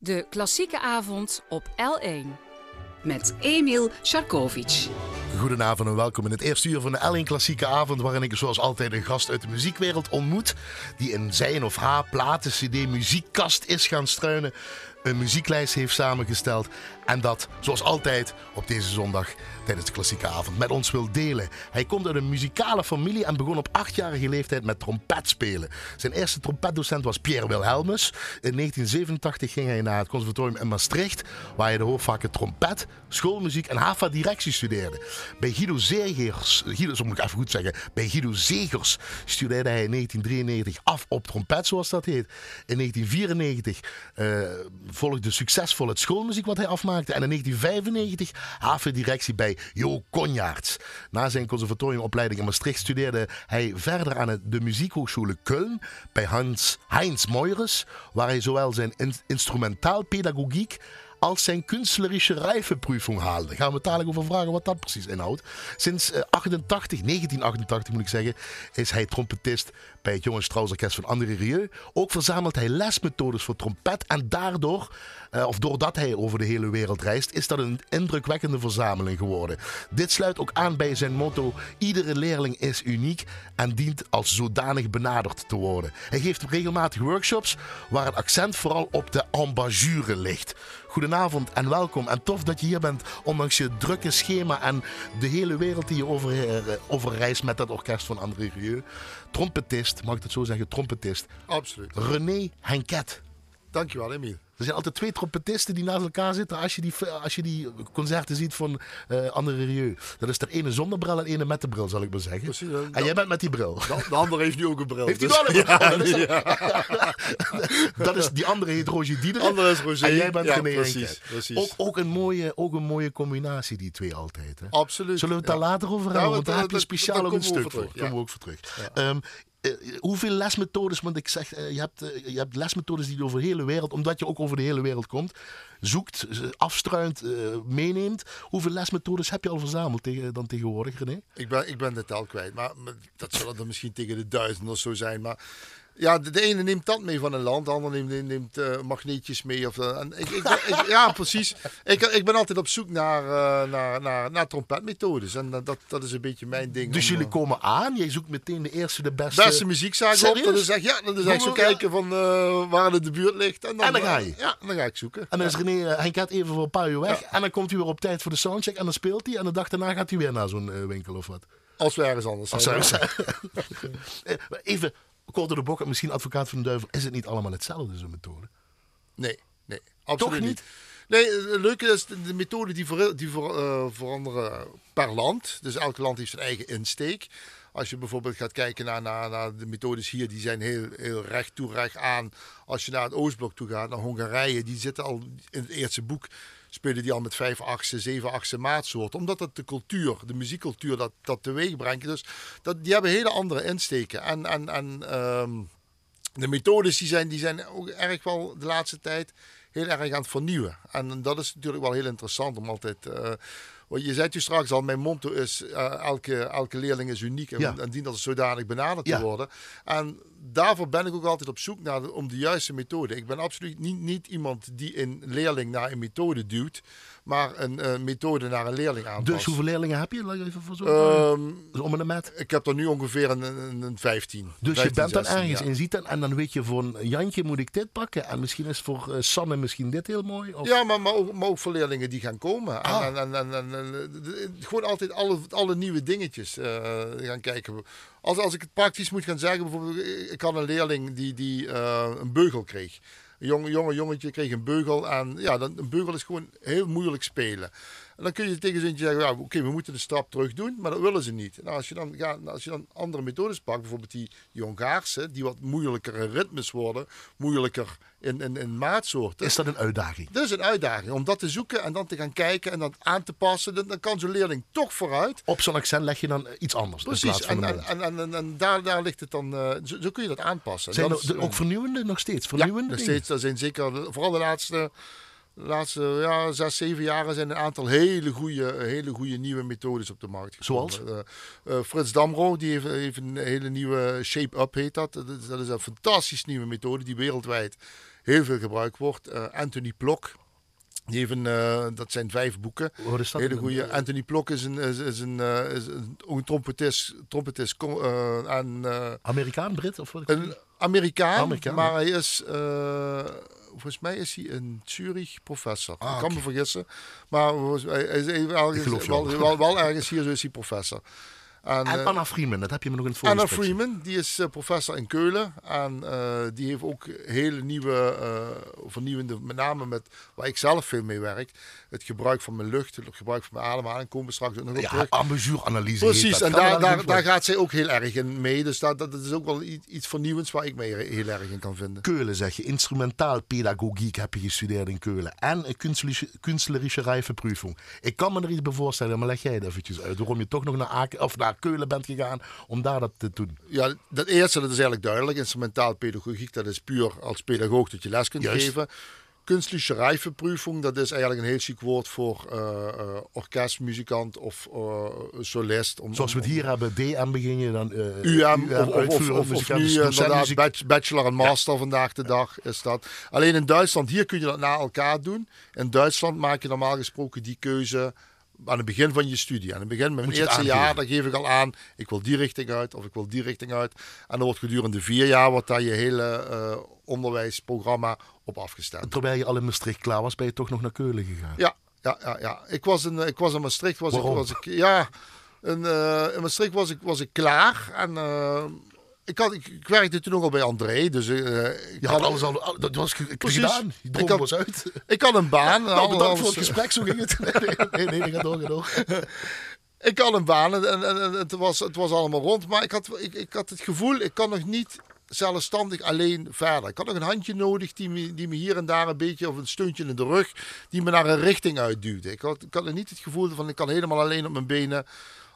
De klassieke avond op L1. met Emil Sharkovic. Goedenavond en welkom in het eerste uur van de L1 Klassieke Avond, waarin ik zoals altijd een gast uit de muziekwereld ontmoet, die in zijn of haar platen, cd, muziekkast is gaan struinen, een muzieklijst heeft samengesteld en dat, zoals altijd, op deze zondag tijdens de Klassieke Avond met ons wil delen. Hij komt uit een muzikale familie en begon op achtjarige leeftijd met trompet spelen. Zijn eerste trompetdocent was Pierre Wilhelmus. In 1987 ging hij naar het conservatorium in Maastricht, waar hij de hoofdvakken trompet, schoolmuziek en HAVA-directie studeerde. Bij Guido Zegers, Guido, zo moet even goed zeggen, bij Guido Zegers studeerde hij in 1993 af op trompet, zoals dat heet. In 1994 eh, volgde succesvol het schoolmuziek wat hij afmaakte. En in 1995 HAVA-directie bij Jo Konjaerts. Na zijn conservatoriumopleiding in Maastricht studeerde hij verder aan de muziekhoogschule Köln bij Hans Heinz Meures, waar hij zowel zijn in, instrumentaalpedagogiek als zijn kunstlerische rijfenprüfung haalde. Gaan we dadelijk over vragen wat dat precies inhoudt. Sinds eh, 88, 1988 moet ik zeggen, is hij trompetist bij het Jonge Strauss van André Rieu. Ook verzamelt hij lesmethodes voor trompet en daardoor, eh, of doordat hij over de hele wereld reist, is dat een indrukwekkende verzameling geworden. Dit sluit ook aan bij zijn motto: iedere leerling is uniek en dient als zodanig benaderd te worden. Hij geeft regelmatig workshops waar het accent vooral op de embouchure ligt. Goedenavond en welkom. En tof dat je hier bent, ondanks je drukke schema en de hele wereld die je over, eh, overreist met dat orkest van André Rieu. Trompetist, mag ik het zo zeggen, trompetist. Absoluut. René Henket. Dankjewel, Emiel. Er zijn altijd twee trompetisten die naast elkaar zitten als je die, als je die concerten ziet van eh André Rieu. Dat is er ene zonder bril en ene met de bril, zal ik maar zeggen. Precies, hè. en jij bent met die bril. De, de ander heeft nu ook een bril. Heeft hij dus- wel een bril? Ja, dat, is ja. dat is, die andere heet Roger Dieder. Andere is Roger. En jij bent Ja, precies. Ook, ook, een mooie, ook een mooie combinatie, die twee altijd. Hè? Absoluut. Zullen we het daar later over Ja, hebben? want daar heb je speciaal ook een stuk voor. Daar komen we ook voor terug. Ehm, eh, hoeveel lesmethodes, want ik zeg, eh, je, hebt, eh, je hebt lesmethodes die over de hele wereld, omdat je ook over de hele wereld komt, zoekt, eh, afstruint, eh, meeneemt. Hoeveel lesmethodes heb je al verzameld tegen, dan tegenwoordig, René? Ik ben, ik ben de tel kwijt. Maar, maar dat zullen er misschien tegen de duizend of zo zijn. Maar ja, de, de ene neemt dat mee van een land. De ander neemt, neemt eh, magneetjes mee. Of, eh, en ik, ik, ik- ja, precies. Ik, ik ben altijd op zoek naar, eh, naar, naar, naar trompetmethodes. En dat, dat is een beetje mijn ding. Dus om, jullie eh, komen aan, jij zoekt meteen de eerste, de beste. beste muziekzaak op. Dan is echt, ja, dan is echt zo kijken van waar het de buurt ligt. En dan, En dan ga je? Ja, dan ga ik zoeken. En dan is René eh, Henket even voor een paar uur weg. Ja. En dan komt hij weer op tijd voor de soundcheck. En dan speelt hij. En de dag daarna gaat hij weer naar zo'n winkel of wat. Als we ergens anders zijn. Of zo. Eh, Even kort door de bocht, misschien advocaat van de duivel. Is het niet allemaal hetzelfde, zo'n methode? Nee, nee, absoluut Toch niet? niet. Nee, het leuke is de, de methode die, eh, veranderen per land. Dus elk land heeft zijn eigen insteek. Als je bijvoorbeeld gaat kijken naar, naar, naar de methodes hier, die zijn heel, heel recht toe, recht aan. Als je naar het Oostblok toe gaat, naar Hongarije, die zitten al in het eerste boek. Spelen die al met vijf achtste, zeven achtste maatsoorten. Omdat dat de cultuur, de muziekcultuur, dat, dat teweeg brengt. Dus dat, die hebben hele andere insteken. En, en, en ehm, de methodes die zijn, die zijn ook erg wel de laatste tijd heel erg aan het vernieuwen. En dat is natuurlijk wel heel interessant om altijd. eh, je zei toen straks al, mijn motto is: eh, elke, elke leerling is uniek en, Ja. en dient als zodanig benaderd Ja. te worden. En daarvoor ben ik ook altijd op zoek naar de, om de juiste methode. Ik ben absoluut niet, niet iemand die een leerling naar een methode duwt, maar een eh, methode naar een leerling aanpast. Dus hoeveel leerlingen heb je? Laat even voor zo. Ehm, Dus om en met. ik heb er nu ongeveer een, een, een 15. Dus je 15, bent dan 16, ergens ja. in ziet dan, en dan weet je voor een Jantje moet ik dit pakken. En misschien is voor eh, Sanne misschien dit heel mooi. Of... Ja, maar, maar, ook, maar ook voor leerlingen die gaan komen. En, Ah. en, en, en, en- de- gewoon altijd alle, alle nieuwe dingetjes eh, gaan kijken. Als, als ik het praktisch moet gaan zeggen, bijvoorbeeld, ik had een leerling die, die eh, een beugel kreeg. Een jonge, jonge jongetje kreeg een beugel en ja, dan, een beugel is gewoon heel moeilijk spelen. En dan kun je tegen zo'n zeggen, ja, oké, we moeten een stap terug doen, maar dat willen ze niet. Nou, als, je dan, gaat, als je dan andere methodes pakt, bijvoorbeeld die, die Hongaarse, die wat moeilijker in ritmes worden, moeilijker in, in, in maatsoorten. Is dat een uitdaging? Dat is een uitdaging om dat te zoeken en dan te gaan kijken en dan aan te passen. Dan, dan kan zo'n leerling toch vooruit. Op zo'n accent leg je dan iets anders in Precies, plaats van en, en, en, en, en, en daar, daar ligt het dan. eh, zo, zo kun je dat aanpassen. Zijn dat er is, de- ook vernieuwende nog steeds? ja, Vernieuwende nog dingen? steeds. Er zijn zeker, de- vooral de laatste, de laatste ja, zes, zeven jaren zijn een aantal hele goede, hele goede nieuwe methodes op de markt gekomen. Zoals? Eh, eh, Frits Damro, die heeft, heeft een hele nieuwe Shape Up heet dat. Dat is, een fantastisch nieuwe methode die wereldwijd heel veel gebruikt wordt. Uh, Anthony Plok. Die heeft een, uh, dat zijn vijf boeken. Dat? Hele goede. Anthony Plok is een, is, is een, uh, is een, een trompetist, trompetist uh, en, Amerikaan, Brit? Of wat? Een Amerikaan, Amerikaan, maar hij is, volgens mij is hij een Zurich professor. Ah, ik kan me vergissen, maar hij is wel, wel, ergens hier zo is hij professor. En, en, Anna Freeman, dat heb je me nog in het. Anna Freeman, die is uh, professor in Keulen. En uh, die heeft ook hele nieuwe, vernieuwende, met name met waar ik zelf veel mee werk. Het gebruik van mijn lucht, het gebruik van mijn ademhaling. Komen we straks ook nog op ja, terug. Precies, en daar, daar, daar, gaat zij ook heel erg in mee. Dus dat, dat is ook wel iets, iets vernieuwends waar ik me heel erg in kan vinden. Keulen zeg je, instrumentaal pedagogiek heb je gestudeerd in Keulen. En een kunstlerische rijverprüfung. Ik kan me er iets bij voorstellen, maar leg jij het eventjes uit. Waarom je toch nog naar, Aken, of naar Keulen bent gegaan om daar dat te doen? Ja, dat eerste dat is eigenlijk duidelijk. Instrumentaal pedagogiek, dat is puur als pedagoog dat je les kunt geven. Kunstliche rijverprüfung, dat is eigenlijk een heel chic woord voor uh, uh, orkestmuzikant of uh, solist. Om, Zoals we het hier hebben, DM begin je dan UM, UM of, of, of, of, nu inderdaad bachelor en master ja. vandaag de dag is dat. Alleen in Duitsland, hier kun je dat na elkaar doen. In Duitsland maak je normaal gesproken die keuze aan het begin van je studie. Aan het begin, mijn eerste jaar, dan geef ik al aan, ik wil die richting uit of ik wil die richting uit. En dan wordt gedurende vier jaar wordt daar je hele uh, onderwijsprogramma op afgestemd. En terwijl je al in Maastricht klaar was, ben je toch nog naar Keulen gegaan? Ja, ja, ja, ja. Ik, was in, ik was in Maastricht. Was ik, was ik, ja, in, uh, in Maastricht was ik, was ik klaar. En uh, ik, had, ik, werkte toen nog al bij André. Dus, uh, ik had alles al. Dat was gedaan. Je droom was uit. Ik had een baan. nou, bedankt voor het gesprek. Zo ging het. nee, nee, nee, ga door, ga door. ik had een baan en, en, en, het, was, het was allemaal rond. Maar ik had, ik, ik had het gevoel, ik kan nog niet zelfstandig alleen verder. Ik had nog een handje nodig die me, die me hier en daar een beetje, of een steuntje in de rug, die me naar een richting uitduwde. Ik had, ik had niet het gevoel van ik kan helemaal alleen op mijn benen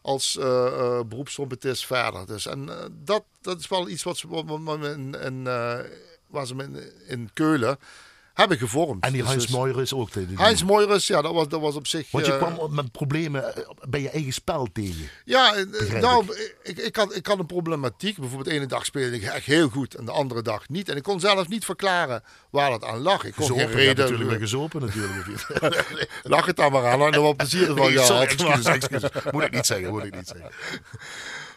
als uh, uh, beroepstrompetist verder. Dus, en uh, dat, dat is wel iets wat ze in, in, waar ze in, in Keulen hebben gevormd. En die Heinz dus, Meurus ook. De, Heinz Meurus, ja, dat was, dat was op zich... Want je kwam met problemen bij je eigen spel tegen. Ja, nou, ik. Ik, had, ik had een problematiek. Bijvoorbeeld de ene dag speelde ik echt heel goed en de andere dag niet. En ik kon zelf niet verklaren waar dat aan lag. Ik kon gezopen, geen reden... natuurlijk weer gezopen natuurlijk. Lach het dan maar aan, er wat plezier ervan gehad. Sorry, excuses, excuses. Moet ik niet zeggen, moet ik niet zeggen.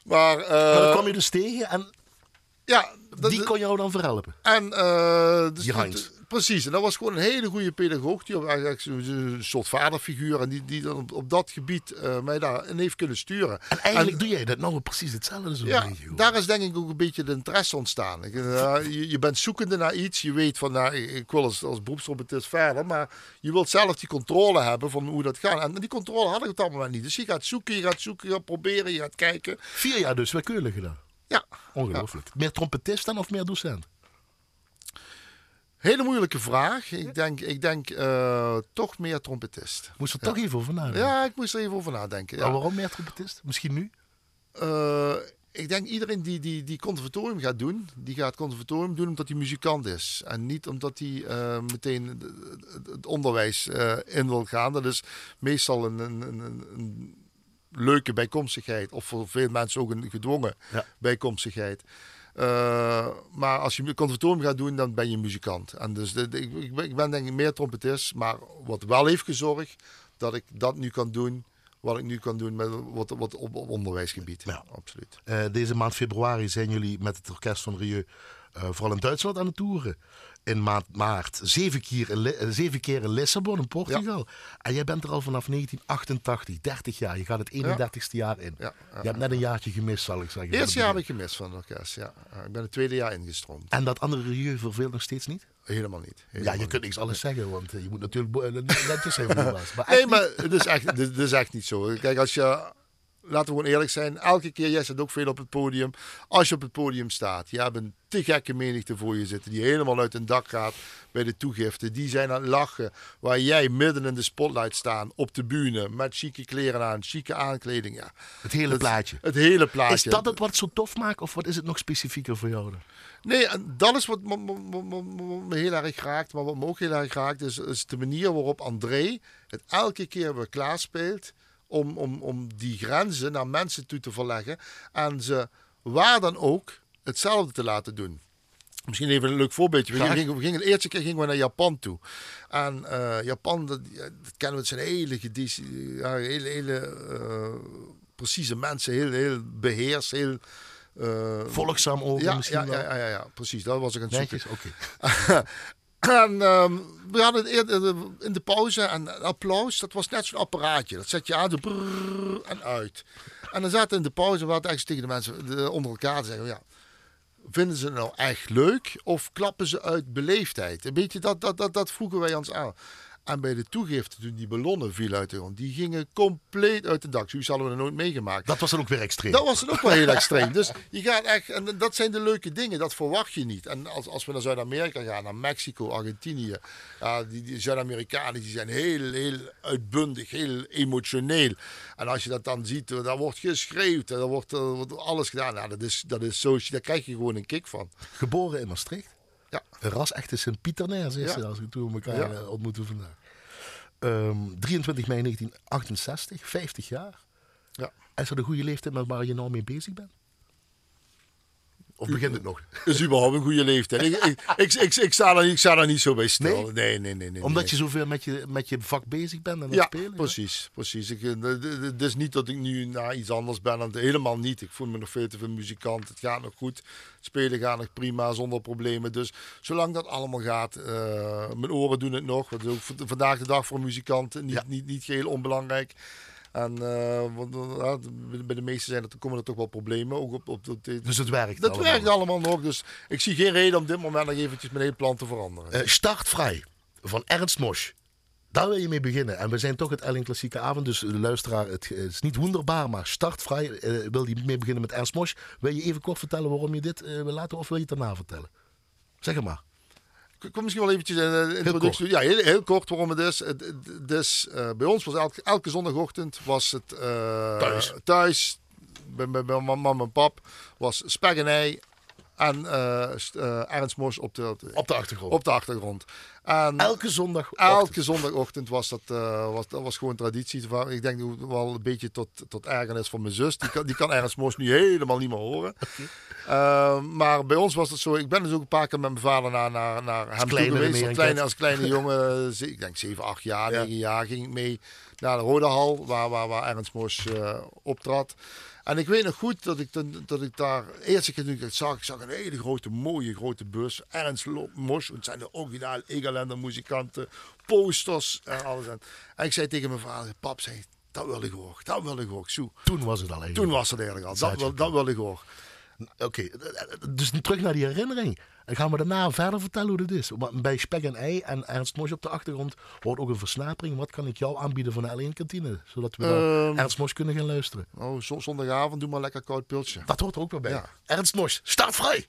Maar, uh, maar dan kwam je dus tegen en... Ja, dat, die kon jou dan verhelpen. En uh, dus die Precies, en dat was gewoon een hele goede pedagoog. Die eigenlijk een soort vaderfiguur. En die, die dan op, op dat gebied uh, mij daarin heeft kunnen sturen. En eigenlijk doe jij dat nou precies hetzelfde. Zo ja, daar is denk ik ook een beetje de interesse ontstaan. Ik, uh, je, je, bent zoekende naar iets. Je weet van, nou, ik wil als, als verder. Maar je wilt zelf die controle hebben van hoe dat gaat. En die controle had ik op dat moment niet. Dus je gaat zoeken, je gaat zoeken, je gaat proberen, je gaat kijken. Vier jaar dus bij Keulen gedaan? Ja. Ongelooflijk. Meer trompetist dan of meer docent? Hele moeilijke vraag. Ik denk, ik denk uh, toch meer trompetist. Moest er toch even over nadenken? Ja, ik moest er even over nadenken. Ja. waarom meer trompetist? Misschien nu? Uh, ik denk iedereen die, die, die conservatorium gaat doen, die gaat conservatorium doen omdat hij muzikant is. En niet omdat hij uh, meteen het onderwijs in wil gaan. Dat is meestal een, een, een, een leuke bijkomstigheid. Of voor veel mensen ook een gedwongen ja. bijkomstigheid. Uh, maar als je conservatorium gaat doen, dan ben je muzikant. En dus de, de, ik, ik, ben denk ik meer trompetist. Maar wat wel heeft gezorgd dat ik dat nu kan doen wat ik nu kan doen met wat, wat op, op onderwijsgebied. Ja. Absoluut. Uh, deze maand februari zijn jullie met het orkest van Rieu uh, vooral in Duitsland aan het toeren in maand maart. Zeven keer in, eh, zeven keer in Lissabon, in Portugal. En jij bent er al vanaf 1988, 30 jaar. Je gaat het 31ste jaar in. je hebt net een jaartje gemist, zal ik zeggen. Eerste jaar heb ik gemist van de orkest, ja. Ik ben het tweede jaar ingestroomd. En dat andere revue verveelt nog steeds niet? Helemaal niet. ja, je kunt niks alles zeggen, want eh, je moet natuurlijk eh, netjes zijn voor de Maar nee, maar het is, echt, het is echt niet zo. Kijk, als je laten we gewoon eerlijk zijn. Elke keer, jij zit ook veel op het podium. Als je op het podium staat, je hebt een te gekke menigte voor je zitten. Die helemaal uit een dak gaat bij de toegifte. Die zijn aan het lachen. Waar jij midden in de spotlight staan. Op de bühne. Met chique kleren aan. Chique aankleding. Ja. Het hele plaatje. Het hele plaatje. Is dat het wat zo tof maakt? Of wat is het nog specifieker voor jou? Nee, dat is wat me, heel erg raakt. Maar wat me ook heel erg raakt is, is de manier waarop André het elke keer weer klaarspeelt om, om, om die grenzen naar mensen toe te verleggen en ze waar dan ook hetzelfde te laten doen. Misschien even een leuk voorbeeldje. We gingen, we gingen, de eerste keer gingen we naar Japan toe. En eh, Japan, dat, dat kennen we, het zijn hele, hele, hele eh, precieze mensen. Heel, heel beheerst, heel... eh, Volgzaam ook ja, misschien ja, ja, ja, ja, precies. Dat was ik aan het zoeken. Ehm, we hadden eh, in de pauze en applaus, dat was net zo'n apparaatje. Dat zet je aan, en uit. En dan zaten in de pauze, we hadden eigenlijk tegen de mensen de, onder elkaar te zeggen, ja, vinden ze het nou echt leuk of klappen ze uit beleefdheid? Een beetje dat, dat, dat, dat vroegen wij ons aan. En bij de toegifte, toen die ballonnen vielen uit de grond, die gingen compleet uit de dak. Zoiets hadden we er nooit meegemaakt. Dat was dan ook weer extreem. Dat was dan ook wel heel extreem. Dus je gaat echt, en dat zijn de leuke dingen, dat verwacht je niet. En als, als we naar Zuid-Amerika gaan, naar Mexico, Argentinië, ja, die, die Zuid-Amerikanen die zijn heel, heel uitbundig, heel emotioneel. En als je dat dan ziet, eh, daar wordt geschreeuwd, daar wordt, er wordt alles gedaan. Nou, dat, is, dat is zo, daar krijg je gewoon een kick van. Geboren in Maastricht. Ras echte Sint-Pieternaars is Ja. ze, als we toen elkaar Ja. eh, ontmoeten vandaag. Ehm, 23 mei 1968, 50 jaar. Ja. Is dat een goede leeftijd met waar je nou mee bezig bent? Of begint het nog? Is überhaupt een goede leeftijd. Ik, ik, ik, ik, ik, sta, daar, niet- ik sta daar niet zo bij stil. Nee? Nee, nee, nee. nee, Omdat nee. je zoveel met je, met je vak bezig bent en Ja, spelen? precies. precies. Ik, eh, Het is niet dat ik nu naar iets anders ben. en Helemaal niet. Ik voel me nog veel te veel muzikant. Het gaat nog goed. Spelen gaat nog prima, zonder problemen. Dus zolang dat allemaal gaat, eh, mijn oren doen het nog. Is ook vandaag de dag voor muzikanten niet, Ja. niet, niet geheel onbelangrijk. En eh, want, eh, bij de meesten zijn er, komen er toch wel problemen. Ook op, op, Dus het werkt dat allemaal. werkt allemaal nog. Dus ik zie geen reden om dit moment nog eventjes mijn hele plan te veranderen. Eh, startvrij van Ernst Mosch. Daar wil je mee beginnen. En we zijn toch het Ellen Klassieke Avond. Dus de luisteraar, het is niet wonderbaar, maar startvrij. eh, wil je mee beginnen met Ernst Mosch? Wil je even kort vertellen waarom je dit eh, wil laten? Of wil je het daarna vertellen? Zeg het maar. Kom misschien wel eventjes in de introductie. Ja, heel, heel kort waarom het is. Is eh, bij ons was elke, elke zondagochtend was het eh, Thuis. thuis bij, bij, bij mam mam en pap was spek en ei en eh, Ernst Mos op de, Op de achtergrond. op de achtergrond. En Elke zondag. elke zondagochtend was dat, eh, was, dat was gewoon traditie. Ik denk wel een beetje tot, tot ergernis van mijn zus. Die kan, die kan Ernst Mos nu helemaal niet meer horen. Uh, maar bij ons was het zo. Ik ben dus ook een paar keer met mijn vader naar, naar, naar hem toe geweest. Als kleine, als kleine jongen, ik denk 7, 8 jaar, Ja. 9 jaar, ging ik mee naar de Rode Hal, waar, waar, waar Ernst Mos optrad. En ik weet nog goed dat ik, dat ik daar eerst keer toen ik zag, ik zag een hele grote, mooie grote bus. Ernst Lo- Mos, het zijn de originale Egerländer muzikanten, posters en alles. En, en ik zei tegen mijn vader, pap, zei, dat wil ik hoor, dat wil ik hoor. Zo. Toen was het al eigenlijk. Toen was het eigenlijk al, dat wil, dat wil ik hoor. Oké, dus terug naar die herinnering. Dan gaan we daarna verder vertellen hoe dit is. Bij Spek en Ei en Ernst Mosch op de achtergrond hoort ook een versnapering. Wat kan ik jou aanbieden van de L1 kantine? Zodat we Ehm. Ernst Mosch kunnen gaan luisteren. Oh, zo- zondagavond doe maar lekker koud pilsje. Dat hoort er ook wel bij. Ja. Ernst Mosch, start vrij!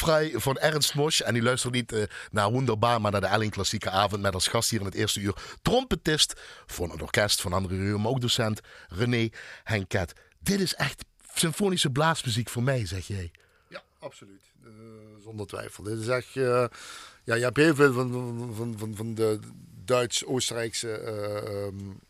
Startvrij van Ernst Mosch. En die luistert niet uh, naar Wonderbaar, maar naar de Elling Klassieke Avond. Met als gast hier in het eerste uur trompetist van het orkest van André Reuwen, maar ook docent René Henket. Dit is echt symfonische blaasmuziek voor mij, zeg jij. Ja, absoluut. Uh, zonder twijfel. Dit is echt... Uh, ja, je hebt heel veel van, van, van, van de Duits-Oostenrijkse, um,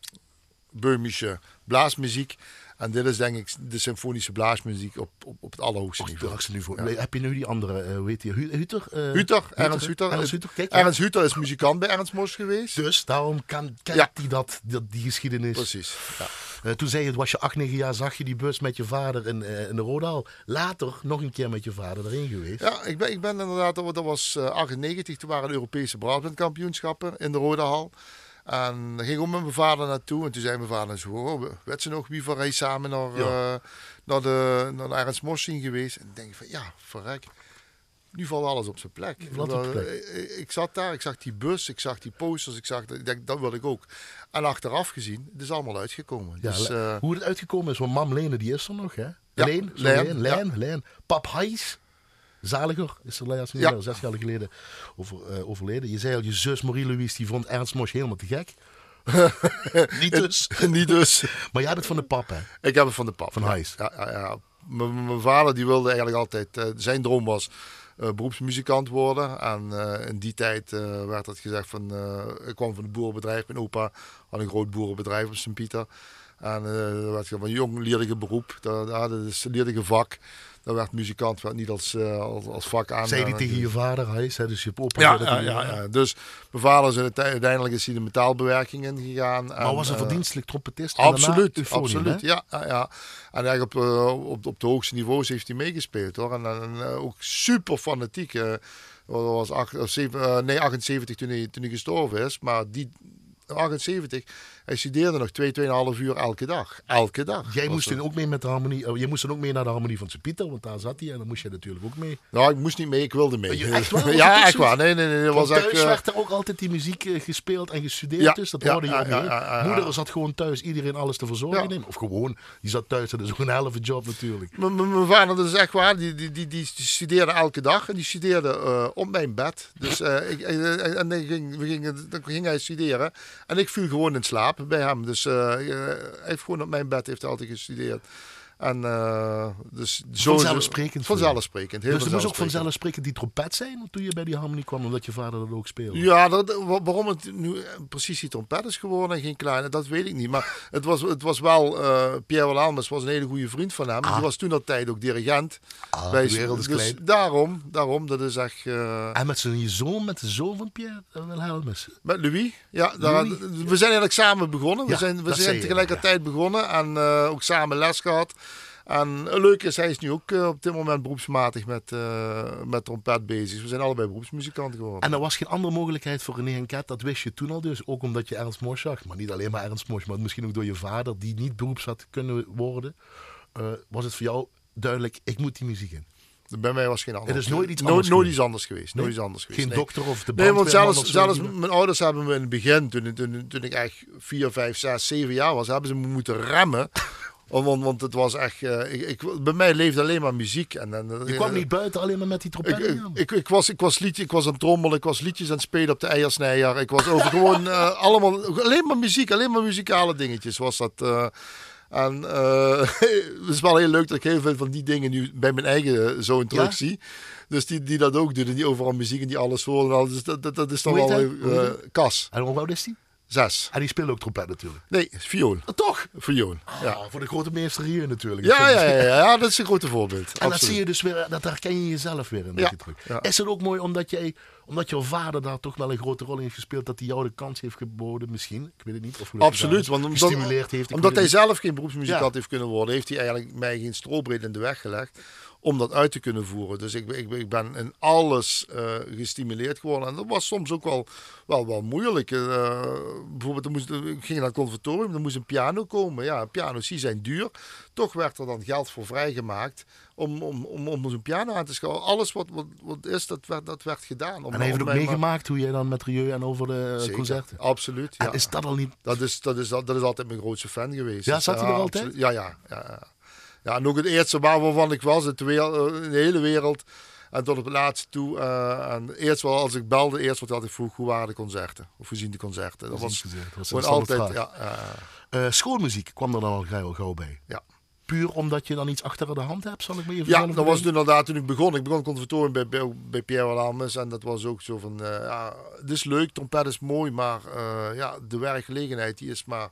Böhmische blaasmuziek. En dit is denk ik de symfonische blaasmuziek op, op, op het allerhoogste niveau. niveau. Ja. Heb je nu die andere, uh, hoe heet die, Huter? Uh, Huter, Ernst Huter. Ernst Huter, Kijk, Ernst Huter is muzikant bij Ernst Mos geweest. Dus daarom kan, kent ja. hij dat, dat, die geschiedenis. Precies, ja. Uh, toen zei je, was je 8, 9 jaar, zag je die bus met je vader in, uh, in de Rodaal. Later nog een keer met je vader erin geweest. Ja, ik ben, ik ben inderdaad, dat was uh, 98, toen waren de Europese braadwindkampioenschappen in de Rodahal. En dan ging ik ook met mijn vader naartoe. En toen zei mijn vader zo, oh, weet ze nog wie voor hij samen naar, ja. uh, naar, de, naar de geweest. En dan denk ik van, ja, verrek. Nu valt alles op zijn plek. Op plek. Ik, ik, zat daar, ik zag die bus, ik zag die posters, ik zag, ik denk, dat wil ik ook. En achteraf gezien, het is allemaal uitgekomen. Ja, dus, uh, hoe het uitgekomen is, want mam Lene, die is er nog, hè? Ja, Leen, Leen, Leen, Leen. Pap Heijs, Zaliger, is er laatst ja. zes jaar geleden over, uh, overleden. Je zei al, je zus Marie-Louise, die vond Ernst Mosch helemaal te gek. niet dus. niet dus. Maar jij hebt het van de pap, hè? Ik heb het van de pap. Van Heijs. Ja, ja, ja. Mijn vader die wilde eigenlijk altijd, uh, zijn droom was uh, beroepsmuzikant worden. En uh, in die tijd werd het gezegd van, ik kwam van een boerenbedrijf. Mijn opa had een groot boerenbedrijf op Sint-Pieter. En er werd gezegd van, jong leerde je beroep, dat, dat is leerde je vak dan werd muzikant werd niet als, uh, als, als, vak aan. Zei die tegen je vader, hij zei dus je. Ja, ja, dus mijn vader is uiteindelijk is hij de metaalbewerking ingegaan. Maar en, was een verdienstelijk trompetist? Absoluut, absoluut. Ja, ja, ja. En eigenlijk op, uh, op, op de hoogste niveaus heeft hij meegespeeld hoor. En, en ook super fanatiek. Uh, was acht, zeven, nee, 78 toen hij, toen hij gestorven is. Maar die 78 hij studeerde nog 2, 2,5 uur elke dag. Elke dag. Jij moest dan ook mee met de harmonie. Oh, jij moest dan ook mee naar de harmonie van Sint-Pieter, want daar zat hij en dan moest je natuurlijk ook mee. Nou, ik moest niet mee, ik wilde mee. Je, echt waar? ja, echt waar. Nee, nee, nee. Dat was thuis echt, uh... werd er ook altijd die muziek uh, gespeeld en gestudeerd, ja, dus dat hoorde je ja, ja, ja, Moeder zat gewoon thuis iedereen alles te verzorgen. Nemen. Of gewoon, die zat thuis, dat is ook een helft job natuurlijk. Mijn vader, dat is echt waar, die, die, die, die studeerde elke dag en die studeerde uh, op mijn bed. Dus ik, en dan ging, we gingen, dan ging hij studeren en ik viel gewoon in slaap bij hem. Dus hij heeft gewoon op mijn bed heeft altijd gestudeerd. En uh, dus zo vanzelfsprekend. Vanzelfsprekend. Heel dus er moest ook vanzelfsprekend die trompet zijn toen je bij die harmonie kwam, omdat je vader dat ook speelde. Ja, dat, waarom het nu precies die trompet is geworden en geen kleine, dat weet ik niet. Maar het was, het was wel, uh, Pierre Walhalmes was een hele goede vriend van hem. Ah. Die was toen dat tijd ook dirigent. Ah, bij, de wereld is dus. Daarom, daarom, dat is echt... Uh, en met zijn zoon, met de zoon van Pierre Wilhelmus? Met Louis, ja. Daar, Louis? we zijn eigenlijk samen begonnen. We ja, zijn, we zijn tegelijkertijd ja. begonnen en ook samen les gehad. En leuk is, hij is nu ook uh, op dit moment beroepsmatig met, uh, met trompet bezig. We zijn allebei beroepsmuzikanten geworden. En er was geen andere mogelijkheid voor René en Kat, dat wist je toen al dus. Ook omdat je Ernst Mosch zag. Maar niet alleen maar Ernst Mosch, maar misschien ook door je vader, die niet beroeps had kunnen worden. Uh, was het voor jou duidelijk, ik moet die muziek in? Bij mij was geen anders. Het is nooit iets anders, no, nooit iets anders geweest. Nee? Nooit iets anders geweest. Geen nee. dokter of de Nee, want zelfs, zelfs mijn ouders hebben me in het begin, toen, toen, toen ik echt 4, 5, 6, 7 jaar was, hebben ze me moeten remmen want, want het was echt. Uh, ik, ik, bij mij leefde alleen maar muziek. En, en, je kwam niet buiten alleen maar met die trompet. Ik, ik, ik, was, ik, was liedje, ik was aan het trommelen, ik was liedjes aan het spelen op de eiersnijer. Ik was over gewoon uh, allemaal. Alleen maar muziek, alleen maar muzikale dingetjes was dat. Uh, en het is wel heel leuk dat ik heel veel van die dingen nu bij mijn eigen zoon terug ja? zie. Dus die, die dat ook doet en die overal muziek en die alles horen. Dus dat, dat, dat is dan wel kas. En hoe oud is die? Zes. En die speelt ook trompet natuurlijk. Nee, viool. Oh, toch? Viool. ja. voor de grote meester hier natuurlijk. Ja, ja, ja, ja, dat is een grote voorbeeld. En Absoluut. dat zie je dus weer, dat herken je jezelf weer in ja. Ja. Is het ook mooi omdat jij, omdat jouw vader daar toch wel een grote rol in heeft gespeeld, dat hij jou de kans heeft geboden, misschien? Ik weet het niet. Of Absoluut, want omdat, gestimuleerd heeft. Omdat hij zelf geen beroepsmuzikant heeft kunnen worden, heeft hij eigenlijk mij geen strobreed in de weg gelegd om dat uit te kunnen voeren. Dus ik, ik, ik ben in alles uh, gestimuleerd geworden. En dat was soms ook wel, wel, wel moeilijk. Uh, bijvoorbeeld, er moest, ik ging naar het conservatorium, er moest een piano komen. Ja, piano's die zijn duur. Toch werd er dan geld voor vrijgemaakt om, om, om, om zo'n piano aan te schouwen. Alles wat, wat, wat is, dat werd, dat werd gedaan. Om, en heeft het ook meegemaakt hoe je dan met Rieu en over de Zeker, concerten? Absoluut. Ja. is dat al niet... Dat is, dat, is, dat is altijd mijn grootste fan geweest. Ja, zat hij er altijd? Ja, ja, ja. Ja, en ook het eerste waar waarvan ik was in de, de hele wereld. En tot op het laatste toe. eh, en eerst wel, als ik belde, eerst wat had ik vroeg, hoe waren de concerten? Of hoe zien de concerten? Dat was was gewoon altijd, altijd, ja, eh, Eh, schoolmuziek kwam er dan al gauw, gauw bij. ja. Puur omdat je dan iets achter de hand hebt, zal ik me even Ja, dat was het inderdaad toen ik begon. Ik begon conservatorium bij, bij, bij Pierre Wilhelmus. En dat was ook zo van, eh, ja, het is leuk, trompet is mooi, maar eh, ja, de werkgelegenheid die is maar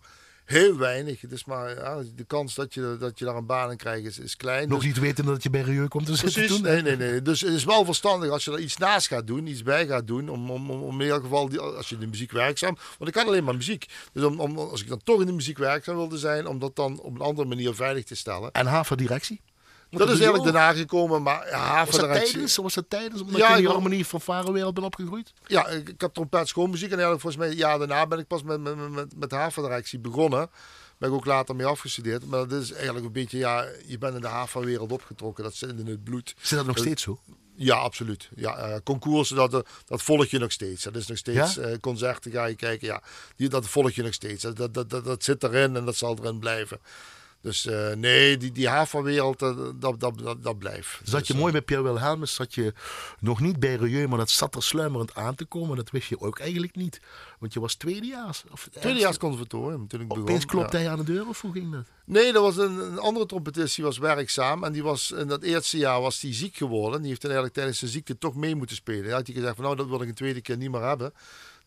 heel weinig. Is maar, ja, de kans dat je, dat je daar een baan in krijgt is, is klein. Nog Dus- niet weten dat je bij Rieu komt te zitten Precies, toen? nee, nee, nee. Dus het is wel verstandig als je er iets naast gaat doen, iets bij gaat doen, om, om, om, om in ieder geval, die, als je in de muziek werkzaam, want ik kan alleen maar muziek. Dus om, om, als ik dan toch in de muziek werkzaam wilde zijn, om dat dan op een andere manier veilig te stellen. En HAVA-directie? Dat is eigenlijk daarna gekomen, maar ja, Was dat tijdens? Was dat tijdens? Omdat Ja, je in die harmonie van varenwereld bent opgegroeid? Ja, ik, ik heb trompet schoolmuziek en eigenlijk volgens mij jaar daarna ben ik pas met, met, met- met, havendirectie begonnen. Ben ik ook later mee afgestudeerd. Maar dat is eigenlijk een beetje, ja, je bent in de havenwereld opgetrokken. Dat zit in het bloed. Zit dat nog steeds zo? Ja, absoluut. Ja, eh concoursen, dat, dat volg je nog steeds. Dat is nog steeds Ja? eh, concerten ga je kijken. Ja, die, dat volg je nog steeds. Dat, dat, dat, dat zit erin en dat zal erin blijven. Dus eh, nee, die, die havenwereld, dat, dat, dat, dat blijft. Zat je Dus, eh, mooi bij Pierre Wilhelmus, zat je nog niet bij Rieu, maar dat zat er sluimerend aan te komen. Dat wist je ook eigenlijk niet. Want je was tweedejaars. Of Tweedejaars conservatorium toen ik begon. Opeens klopte ja. hij aan de deur of hoe ging dat? Nee, er was een, een andere trompetist die was werkzaam. En die was in dat eerste jaar was die ziek geworden. Die heeft dan eigenlijk tijdens zijn ziekte toch mee moeten spelen. Hij had hij gezegd van nou, dat wil ik een tweede keer niet meer hebben.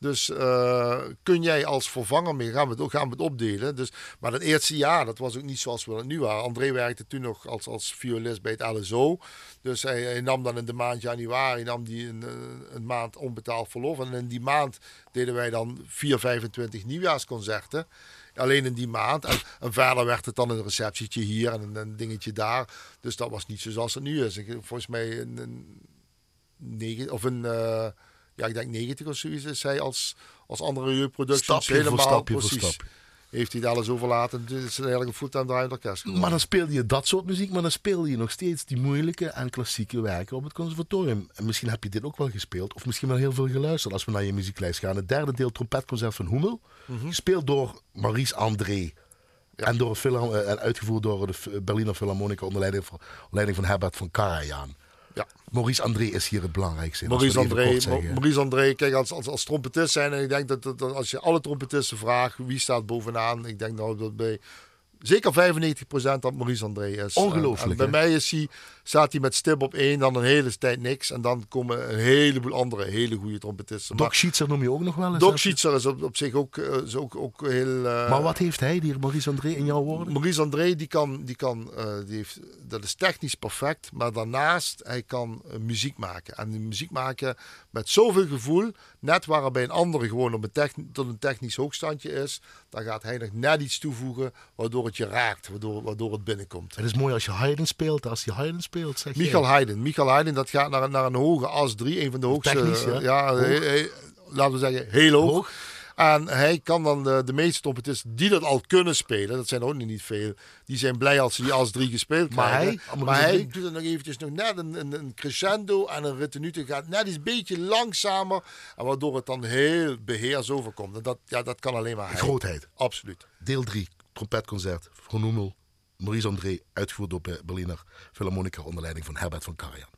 Dus eh, kun jij als vervanger mee, gaan we, het, gaan we het opdelen. Dus, maar dat eerste jaar, dat was ook niet zoals we het nu waren. André werkte toen nog als, als violist bij het LSO. Dus hij, nam dan in de maand januari nam die een, eh, een maand onbetaald verlof. En in die maand deden wij dan 4, 25 nieuwjaarsconcerten. Alleen in die maand. En, verder werd het dan een receptietje hier en een, dingetje daar. Dus dat was niet zo zoals het nu is. Ik, volgens mij een, een negen, of een, eh, ja, ik denk 90 of zoiets is hij als, als andere jeugdproducties Stapje voor helemaal stapje voor precies. stapje. Heeft hij het alles overlaten. Het is eigenlijk een fulltime draaiend orkest geworden. Maar dan speelde je dat soort muziek, maar dan speelde je nog steeds die moeilijke en klassieke werken op het conservatorium. En misschien heb je dit ook wel gespeeld, of misschien wel heel veel geluisterd als we naar je muzieklijst gaan. Het derde deel trompetconcert van Hummel, gespeeld door Maurice André. En, door eh, en uitgevoerd door de Berliner Philharmonica onder leiding van, onder leiding van Herbert van Karajan. Ja. Maurice André is hier het belangrijkste. Maurice André. Maurice André, kijk, als, als, als trompetist zijn, en ik denk dat, dat, dat als je alle trompetisten vraagt wie staat bovenaan, ik denk nou dat bij zeker 95% dat Maurice André is. Ongelooflijk, En, en bij hè? mij is hij, staat hij met stip op één, dan een hele tijd niks. En dan komen een heleboel andere hele goede trompetisten. Doc Schietser noem je ook nog wel eens. Doc? Schietser is op, op zich ook, eh, is ook, ook heel... eh, Maar wat heeft hij, die Maurice André, in jouw woorden? Maurice André, die kan, die kan eh, die heeft, dat is technisch perfect, maar daarnaast, hij kan muziek maken. En die muziek maken met zoveel gevoel, net waar bij een andere gewoon op een tot een technisch hoogstandje is, dan gaat hij nog net iets toevoegen waardoor het je raakt, waardoor, waardoor het binnenkomt. Het is mooi als je Haydn speelt, als je Haydn speelt, zeg. Michael Haydn. Michael Haydn, dat gaat naar, naar een hoge as 3, een van de hoogste. Ja. he- he- laten we zeggen, heel hoog. Hoog. En hij kan dan de, de meeste trompetisten die dat al kunnen spelen, dat zijn er ook niet veel, die zijn blij als ze die as 3 gespeeld Maar krijgen. hij, maar hij doet er nog eventjes nog net een, een, een crescendo en een retenute gaat net iets beetje langzamer. En waardoor het dan heel beheers overkomt. En dat, ja, dat kan alleen maar hij. Grootheid. Absoluut. Deel 3, trompetconcert Hummel, Maurice André, uitgevoerd door Be- Berliner Philharmonica onder leiding van Herbert van Karajan.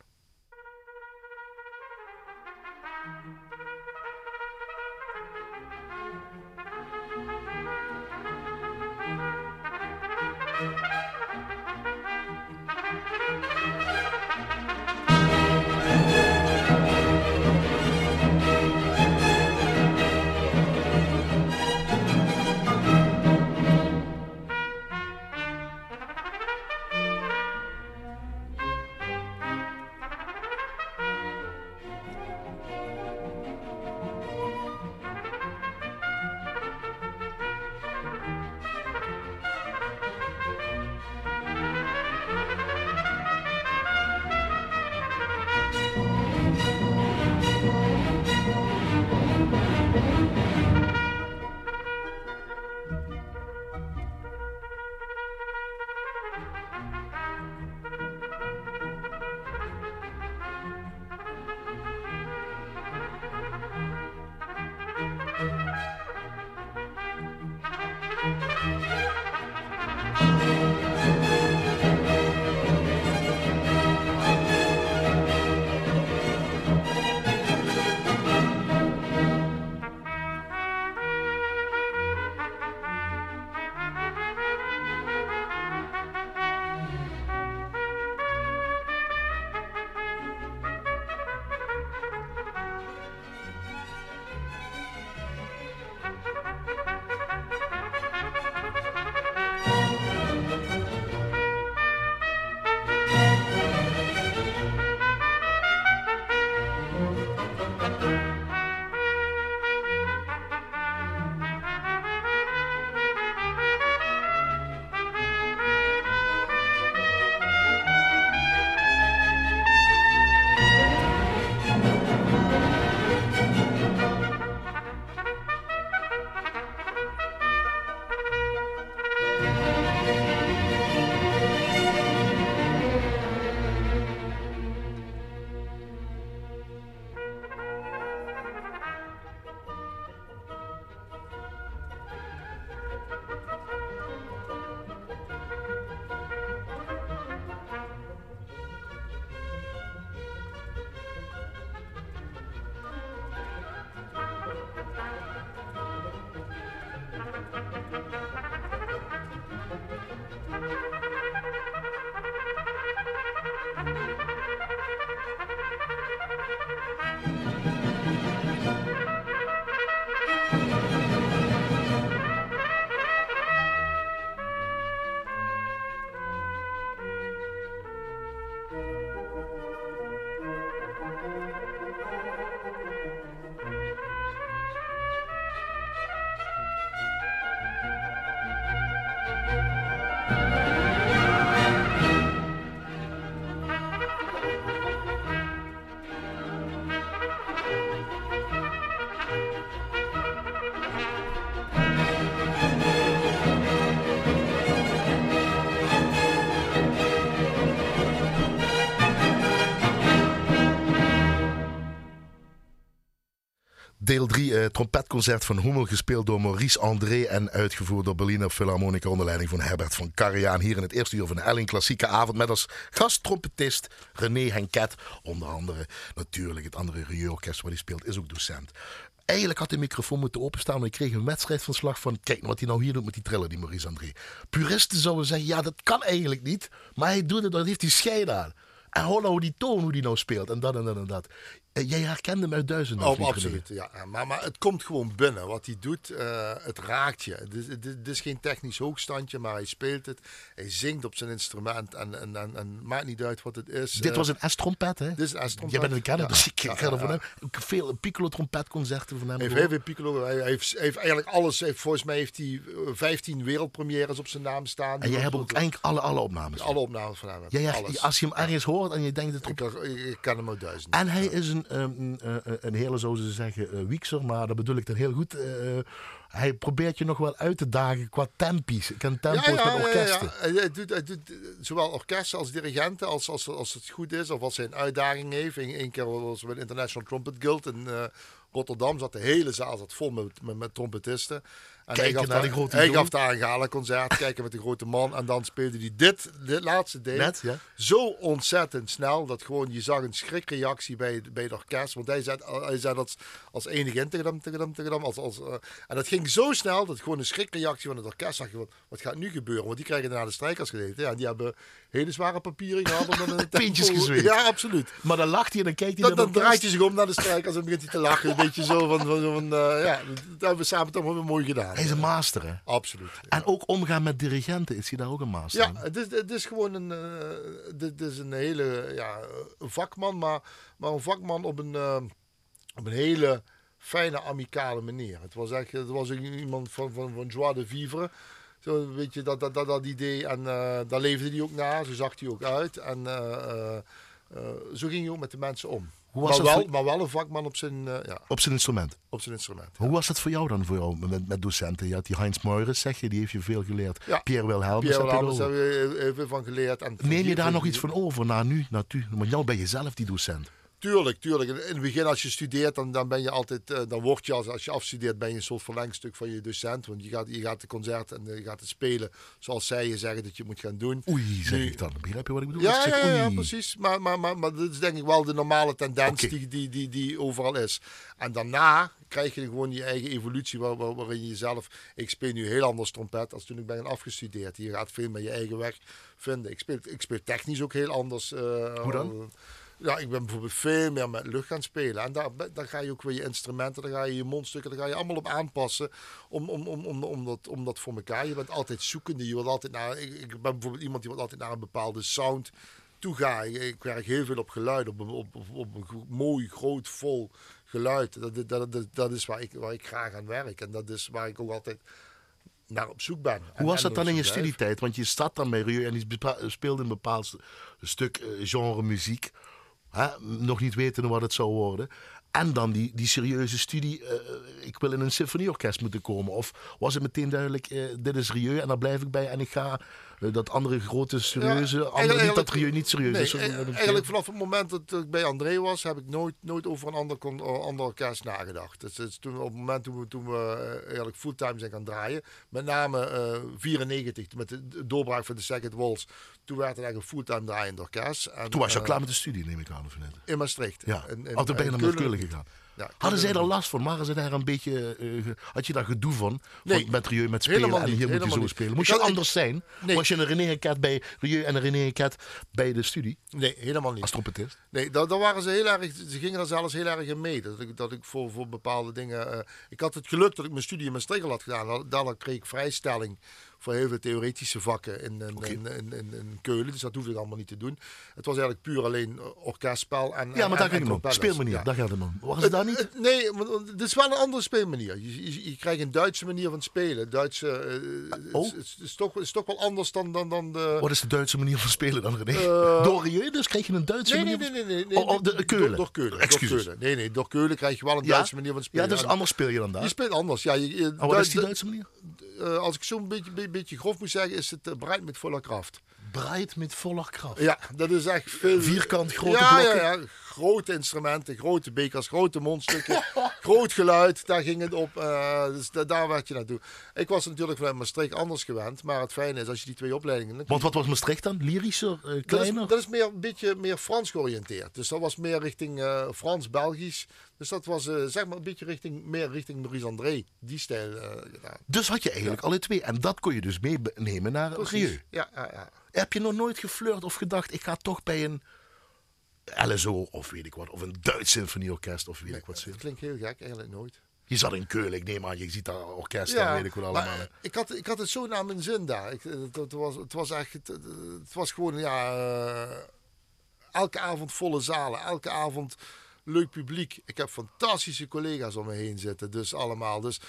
Deel 3 eh, trompetconcert van Hummel, gespeeld door Maurice André en uitgevoerd door Berliner Philharmonica onder leiding van Herbert van Karajan. Hier in het eerste uur van de Elling Klassieke Avond met als gasttrompetist René Henket. Onder andere natuurlijk het andere Rieu-orkest waar hij speelt, is ook docent. Eigenlijk had de microfoon moeten openstaan, maar ik kreeg een wedstrijdverslag van... Kijk nou wat hij nou hier doet met die trillen, die Maurice André. Puristen zouden zeggen, ja, dat kan eigenlijk niet. Maar hij doet het, dat heeft hij scheid aan. En hoor nou die toon, hoe die nou speelt. En dat en dat en dat. Eh, Jij herkende hem uit duizenden. Oh, absoluut. Ja. Maar, maar het komt gewoon binnen. Wat hij doet, eh, het raakt je. Het is, het is- geen technisch hoogstandje, maar hij speelt het. Hij zingt op zijn instrument. En, en, en, en maakt niet uit wat het is. Dit Eh, was een S-trompet, hè? dit is een S-trompet. Jij bent een kenner, Ja. dus ik Ja, ja, van hem. Veel piccolo-trompetconcerten van hem. Hij heeft veel piccolo. Hij heeft, hij heeft eigenlijk alles. Heeft- volgens mij heeft hij eh, 15 wereldpremières op zijn naam staan. En jij hebt ook eigenlijk alle, alle opnames. alle opnames van hem. alles. als je hem ergens hoort en je denkt het ik, ik, ik ken hem uit duizend. En hij is een, een, een, een hele, zo ze zeggen, eh, wiekser, maar dat bedoel ik dan heel goed. eh, hij probeert je nog wel uit te dagen qua tempies. Ik ken tempo's met orkesten. Hij, hij doet, hij doet eh, zowel orkesten als dirigenten, als, als, als het goed is, of als hij een uitdaging heeft. Eén één keer was we International Trumpet Guild in eh, Rotterdam, zat de hele zaal zat vol met, met, met trompetisten. En Kijken hij gaf, die grote hij gaf daar een gala-concert, kijken met de grote man. En dan speelde hij dit, dit laatste deel, Net, ja. zo ontzettend snel, dat gewoon je zag een schrikreactie bij, bij het orkest. Want hij zei, hij zei dat als enige in tegen hem, tegen hem, tegen hem. Als, als, eh, en dat ging zo snel, dat gewoon een schrikreactie van het orkest zag je, wat, wat gaat nu gebeuren? Want die krijgen daarna de strijkers gezeten. Ja, en die hebben hele zware papieren gehad. Om een Pintjes gezweet. Ja, absoluut. Maar dan lacht hij en dan kijkt hij Dan, naar dan draait hij zich om naar de strijkers en begint hij te lachen. Een beetje zo van, van, van eh, ja, dat hebben we samen toch wel weer mooi gedaan. Hij is een master, hè? Absoluut. En ook omgaan met dirigenten is hij daar ook een master Ja, het is, het is gewoon een, dit is een hele ja, vakman, maar, maar een vakman op een, eh, op een hele fijne, amicale manier. Het was echt, het was iemand van, van, van joie de vivre. Zo weet je, dat, dat, dat, dat idee. En eh, daar leefde hij ook na, zo zag hij ook uit. En zo ging hij ook met de mensen om. Hoe was maar, wel, voor- maar wel een vakman op zijn, eh, ja, Op zijn instrument. op zijn instrument. Hoe was dat voor jou dan, voor jou, met, met docenten? Je had die Heinz Meurens, zeg je, die heeft je veel geleerd. Ja. Pierre Wilhelmus Pierre heb je Wilhelmus hebben we heel veel van geleerd. En Neem je daar nog iets van over na nu? Na tu? Want jou ben je zelf die docent. Tuurlijk, tuurlijk. In het begin als je studeert, dan, dan ben je altijd, eh, dan word je als, als je afstudeert, ben je een soort verlengstuk van je docent. Want je gaat, je gaat de concert en eh, je gaat het spelen zoals zij je zeggen dat je moet gaan doen. Oei, zeg ik dan. Begrijp je wat ik bedoel? Ja, Ik zeg, ja, ja, precies. Maar, maar, maar, maar dat is denk ik wel de normale tendens die, die, die, die overal is. En daarna krijg je gewoon je eigen evolutie waar, waar- waarin je jezelf... Ik speel nu heel anders trompet als toen ik ben afgestudeerd. Je gaat veel meer je eigen weg vinden. Ik speel, ik speel technisch ook heel anders. eh, Hoe dan? Ja, ik ben bijvoorbeeld veel meer met lucht gaan spelen. En daar, daar ga je ook weer je instrumenten, daar ga je je mondstukken, daar ga je allemaal op aanpassen. Om, om, om, om, om, dat, om dat voor elkaar. Je bent altijd zoekende. Je wilt altijd naar, ik, ik ben bijvoorbeeld iemand die wil altijd naar een bepaalde sound toe gaan. Ik, ik werk heel veel op geluid, op, een- op, op, op een mooi, groot, vol geluid. Dat, dat, dat, dat is waar ik, waar ik graag aan werk. En dat is waar ik ook altijd naar op zoek ben. Hoe was dat dan in je studietijd? Want je zat dan bij Rieu en die bepa- speelde een bepaald st- stuk eh, genre muziek. Hè? Nog niet weten wat het zou worden. En dan die, die serieuze studie, eh, ik wil in een symfonieorkest moeten komen. Of was het meteen duidelijk, eh, dit is Rieu en daar blijf ik bij. En ik ga eh, dat andere grote serieuze, Ja, andere, niet dat Rieu niet serieus Nee, is. eigenlijk vanaf het moment dat ik bij André was, heb ik nooit, nooit over een ander, eh, ander orkest nagedacht. Dus, dus toen, op het moment toen we, toen we eh, eigenlijk fulltime zijn gaan draaien, met name eh 94, met de doorbraak van de Second Waltz, toen werd het eigenlijk fulltime draaiend orkest. En, Toen was je al eh, klaar met de studie, neem ik aan. Of niet? In Maastricht. Ja, In- in- of toen ben je naar Keulen gegaan. Ja, Hadden zij er last van? Waren ze daar een beetje, eh, had je daar gedoe van? Nee, van met Rieu, met spelen helemaal en niet, hier moet je zo niet. spelen. Moest je anders zijn? Nee. Was je een René Cat bij Rieu en een René Cat bij de studie Nee, helemaal niet. als trompetist? Nee, daar, daar waren ze heel erg. Ze gingen er zelfs heel erg in mee. Dat ik, dat ik voor, voor bepaalde dingen. eh, ik had het geluk dat ik mijn studie in Maastricht had gedaan. Daar- Daardoor kreeg ik vrijstelling voor heel veel theoretische vakken in, in, Oké. in, in, in, in Keulen. Dus dat hoefde ik allemaal niet te doen. Het was eigenlijk puur alleen orkestspel. En, Ja, maar daar en- en het om. Speelmanier, Ja. daar gaat het om. Waren ze daar niet? Het- nee, want het is wel een andere speelmanier. Je, je, je krijgt een Duitse manier van spelen. Duitse, eh, Oh. het, is, het is toch, het is toch wel anders dan, dan, dan de... Wat is de Duitse manier van spelen dan, René? Eh, Door Rieu, dus kreeg je een Duitse Nee, nee, manier nee, van nee. nee, Oh, oh, de- Keulen. Door, Keulen. Excuses. Door Keulen. Nee, nee, door Keulen krijg je wel een Ja? Duitse manier van spelen. Ja, dus anders speel je dan Je daar. speelt anders. Ja, je, je- Oh, wat is die Duits- Duitse manier? Eh, als ik zo'n beetje, beetje, grof moet zeggen, is het uh, bereid met volle kracht. Breit met volle kracht. Ja, dat is echt veel... Vierkant, grote ja, blokken. Ja, ja, grote instrumenten, grote bekers, grote mondstukken, groot geluid. Daar ging het op. eh, dus da- daar werd je naartoe. Ik was natuurlijk vanuit Maastricht anders gewend. Maar het fijne is, als je die twee opleidingen... Want wat was Maastricht dan? Lyrischer, eh, dat is, kleiner? dat is meer, een beetje meer Frans georiënteerd. Dus dat was meer richting eh, Frans-Belgisch. Dus dat was zeg maar een beetje richting, meer richting Maurice André. Die stijl gedaan. Dus had je eigenlijk alle twee. En dat kon je dus meenemen naar Rieu. Ja, ja, ja. Heb je nog nooit geflirt of gedacht, ik ga toch bij een LSO of weet ik wat, of een Duits symfonieorkest of weet ik wat. Dat klinkt heel gek, eigenlijk nooit. Je zat in Keulen, ik neem aan, je ziet daar orkesten, weet ik wat maar allemaal. ik had, ik had het zo naar mijn zin daar. Ik, het, het was, het was echt, het, het was gewoon, ja, eh, elke avond volle zalen, elke avond leuk publiek. Ik heb fantastische collega's om me heen zitten, dus allemaal. Dus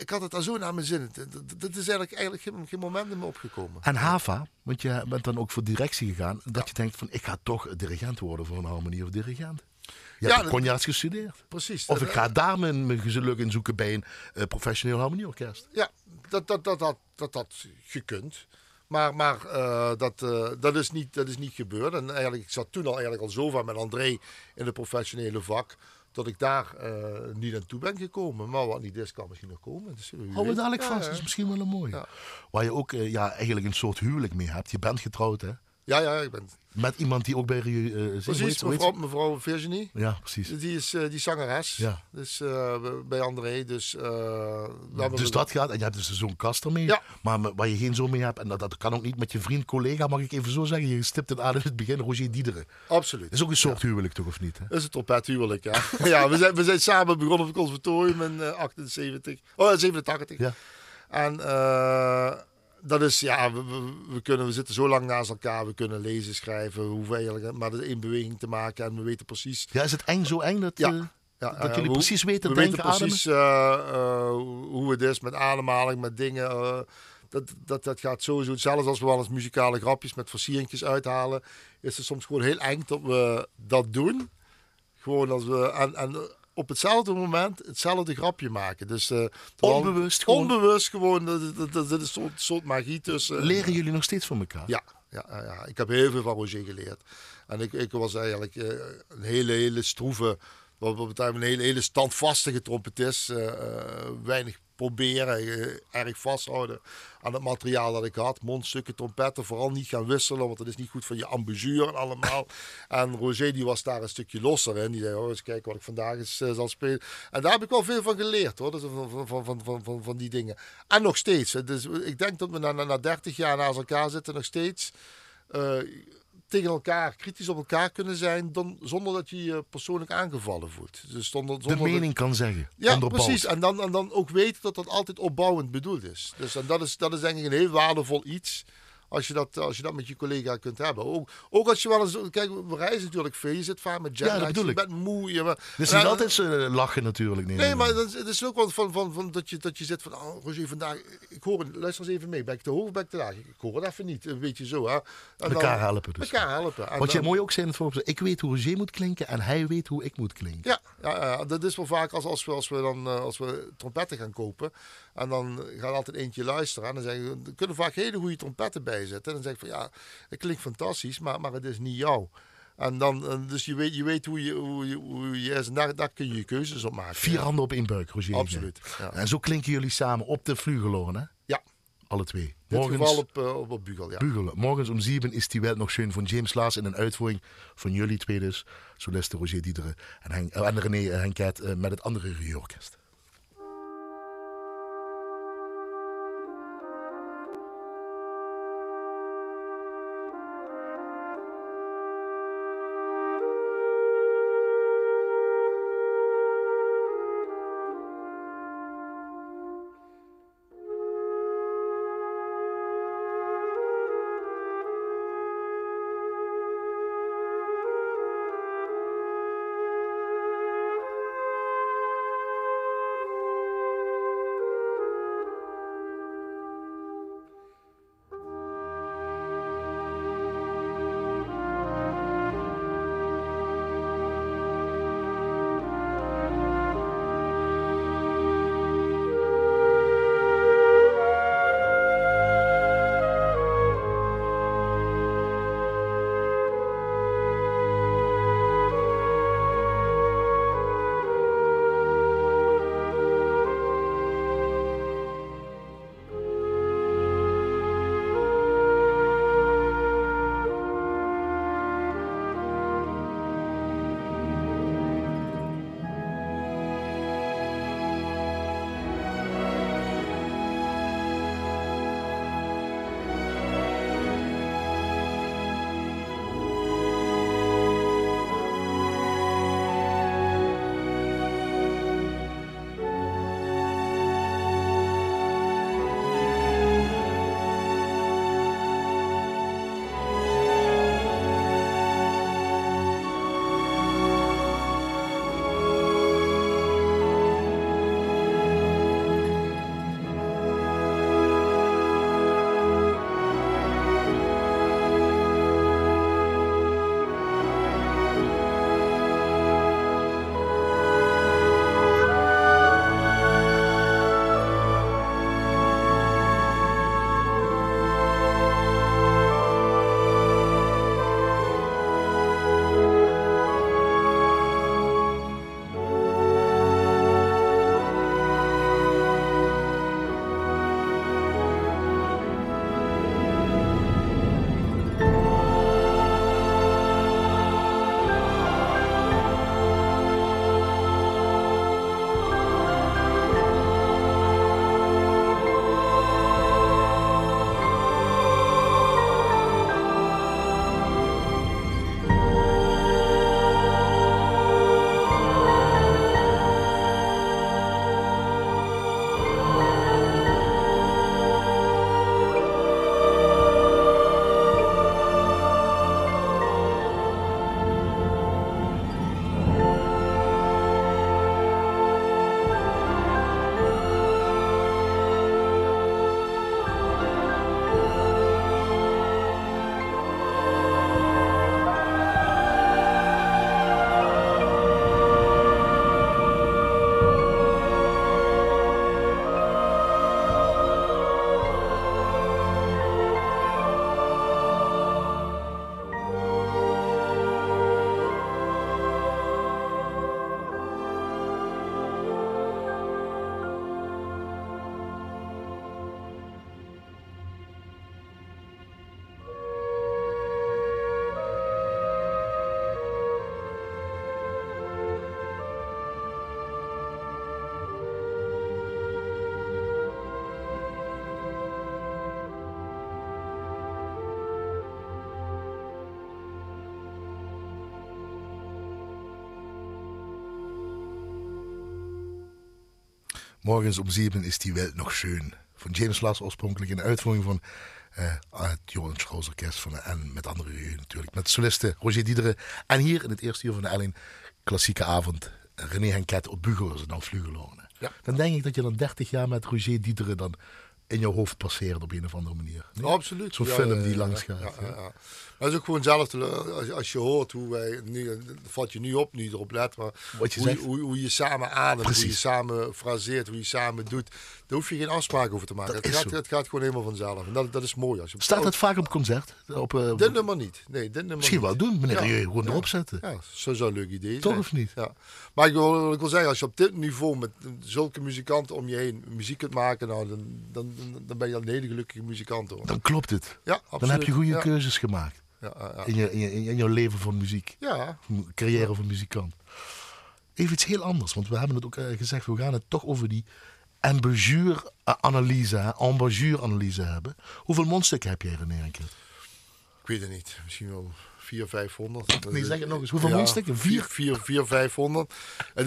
ik had het daar zo naar mijn zin. Dat is eigenlijk, eigenlijk geen, geen moment in me opgekomen. En Hava, want je bent dan ook voor directie gegaan, dat je denkt van, ik ga toch dirigent worden voor een harmonie of dirigent. Je Ja, hebt dat- gestudeerd. Precies. Of Dat- ik ga daar mijn, mijn geluk in zoeken bij een eh, professioneel harmonieorkest. Ja, dat dat, dat, dat, dat had gekund. Maar, maar eh, dat, eh, dat, is niet, dat is niet gebeurd. En eigenlijk, ik zat toen al, eigenlijk al zo van met André in het professionele vak. Dat ik daar eh, niet aan toe ben gekomen. Maar wat niet is, kan misschien nog komen. Dus, wie Hou dadelijk Ja, vast, ja. dat is misschien wel een mooie. Ja. Waar je ook eh, ja, eigenlijk een soort huwelijk mee hebt. Je bent getrouwd hè? Ja, ja, ik ben. Met iemand die ook bij Rieu eh, zingt. Precies, mevrouw, mevrouw Virginie. Ja, precies. Die is eh, die zangeres. Ja. Dus eh, bij André. Dus, Dus dat gaat, en je hebt dus zo'n kast ermee, Ja. maar waar je geen zoon mee hebt, en dat, dat kan ook niet met je vriend, collega, mag ik even zo zeggen. Je stipt het aan in het begin, Roger Diederen. Absoluut. Dat is ook een soort huwelijk, toch, of niet? Hè? Dat is een trompethuwelijk, ja. ja, we zijn, we zijn samen begonnen op het conservatorium in eh, 78. Oh, 87. Ja. En eh, dat is, ja, we, we, kunnen, we zitten zo lang naast elkaar. We kunnen lezen, schrijven. We hoeven eigenlijk maar in beweging te maken. En we weten precies... Ja, is het eng zo eng dat, Ja. eh, Ja, dat jullie we- precies weten we denken, weten precies eh, eh, hoe het is met ademhaling, met dingen. dat, dat, dat gaat sowieso. Zelfs als we wel eens muzikale grapjes met versieringjes uithalen, is het soms gewoon heel eng dat we dat doen. Gewoon als we. En, en op hetzelfde moment hetzelfde grapje maken. Dus, eh, Onbewust gewoon. Onbewust gewoon. Dat, dat, dat, dat is een soort, soort magie tussen. Leren jullie nog steeds van elkaar? Ja, ja, ja, ik heb heel veel van Roger geleerd. En ik, ik was eigenlijk eh, een hele, hele stroeve, wat betreft een hele, hele standvastige trompetist. eh, weinig proberen, eh, erg vasthouden aan het materiaal dat ik had. Mondstukken, trompetten, vooral niet gaan wisselen, want dat is niet goed voor je ambuzuur en allemaal. en Roger die was daar een stukje losser in. Die zei, oh, eens kijken wat ik vandaag eens eh, zal spelen. En daar heb ik wel veel van geleerd, hoor. Dus van, van, van, van, van, die dingen. En nog steeds. Dus ik denk dat we na, na, na 30 jaar naast elkaar zitten, nog steeds eh, tegen elkaar, kritisch op elkaar kunnen zijn, dan, zonder dat je je persoonlijk aangevallen voelt. Dus zonder, De zonder dat- mening kan zeggen. ja, onderbouwd. precies. En dan, en dan ook weten dat dat altijd opbouwend bedoeld is. Dus en dat is, dat is denk ik een heel waardevol iets. Als je, dat, als je dat met je collega kunt hebben. Ook, ook als je wel eens. Kijk, we reizen natuurlijk veel. Je zit vaak met Ja, jetlag. dat bedoel je ik. bent moe. Je, bent- Dus en- niet altijd eh, lachen natuurlijk. Nee, Nee, maar het is ook wel van, van, van dat, je, dat je zit van, oh Roger, vandaag, ik hoor, luister eens even mee, ben ik te hoog of ben ik te laag? Ik, hoor het even niet, een beetje zo. Hè. En dan- Elkaar helpen dus. Elkaar helpen. En Wat jij mooi ook zei in het voorbeeld, ik weet hoe Roger moet klinken en hij weet hoe ik moet klinken. Ja, ja, ja, dat is wel vaak als, als, we, als, we dan, eh, als we trompetten gaan kopen. En dan gaat altijd eentje luisteren. En dan zeggen er kunnen vaak hele goede trompetten bij zitten. En dan zeg ik van ja, het klinkt fantastisch, maar, maar het is niet jou. En dan, eh, dus je weet, je weet hoe, je, hoe, je, hoe je is. En daar, daar kun je je keuzes op maken. Vier handen op één buik, Roger. Absoluut. Ja. En zo klinken jullie samen op de Flugeloren, hè? ja, Alle twee. in dit Morgens, geval op, eh, op, op Bugel. Ja. Bugelen. Morgens om zeven is die wel nog schön van James Laas in een uitvoering van jullie twee dus. Soliste Roger Diederen en, Henk, eh, en René Henket met het andere Rieu-orkest. Morgens om zeven is die Welt nog schön. Van James Last oorspronkelijk in de uitvoering van uh, het Johan Strauss Orkest van de, en met andere natuurlijk. Met solisten Roger Diederen. En hier in het eerste uur van de Ellen, klassieke avond, René Henket op Bugel als het dan Vlugelonen. Ja. Dan denk ik dat je dan 30 jaar met Roger Diederen dan in je hoofd passeert op een of andere manier. Nee? Absoluut. Zo'n Ja, film die langs gaat. ja, het is ook gewoon zelf, te- als, als je hoort hoe wij, nu, dat valt je nu op, nu je erop let, maar Wat je hoe, zegt. hoe, hoe je samen ademt, hoe je Precies. samen fraseert, hoe je samen doet. Daar hoef je geen afspraak over te maken. Dat Het is gaat, zo. het gaat gewoon helemaal vanzelf. En dat, dat is mooi. Als je Staat dat vaak op concert? Op, eh, Dit nummer niet. Nee, dit nummer misschien wel doen, meneer Ja. Rieu. Gewoon erop zetten. Ja, zo zou een leuk idee zijn. Toch of niet? Ja. Maar ik wil, ik wil zeggen, als je op dit niveau met zulke muzikanten om je heen muziek kunt maken, nou, dan, dan, dan- ben je al een hele gelukkige muzikant hoor. Dan klopt het. Ja, absoluut. Dan heb je goede ja. keuzes gemaakt. Ja, ja. In, je, in, je, in jouw leven van muziek. ja, Carrière van muzikant. Even iets heel anders, want we hebben het ook eh, gezegd, we gaan het toch over die embouchure-analyse, hebben. Hoeveel mondstukken heb jij, René Henkel? Ik weet het niet. Misschien wel 400, 500. Nee, zeg het nog eens. Hoeveel mondstukken? Vier? 4, 4, 500. En,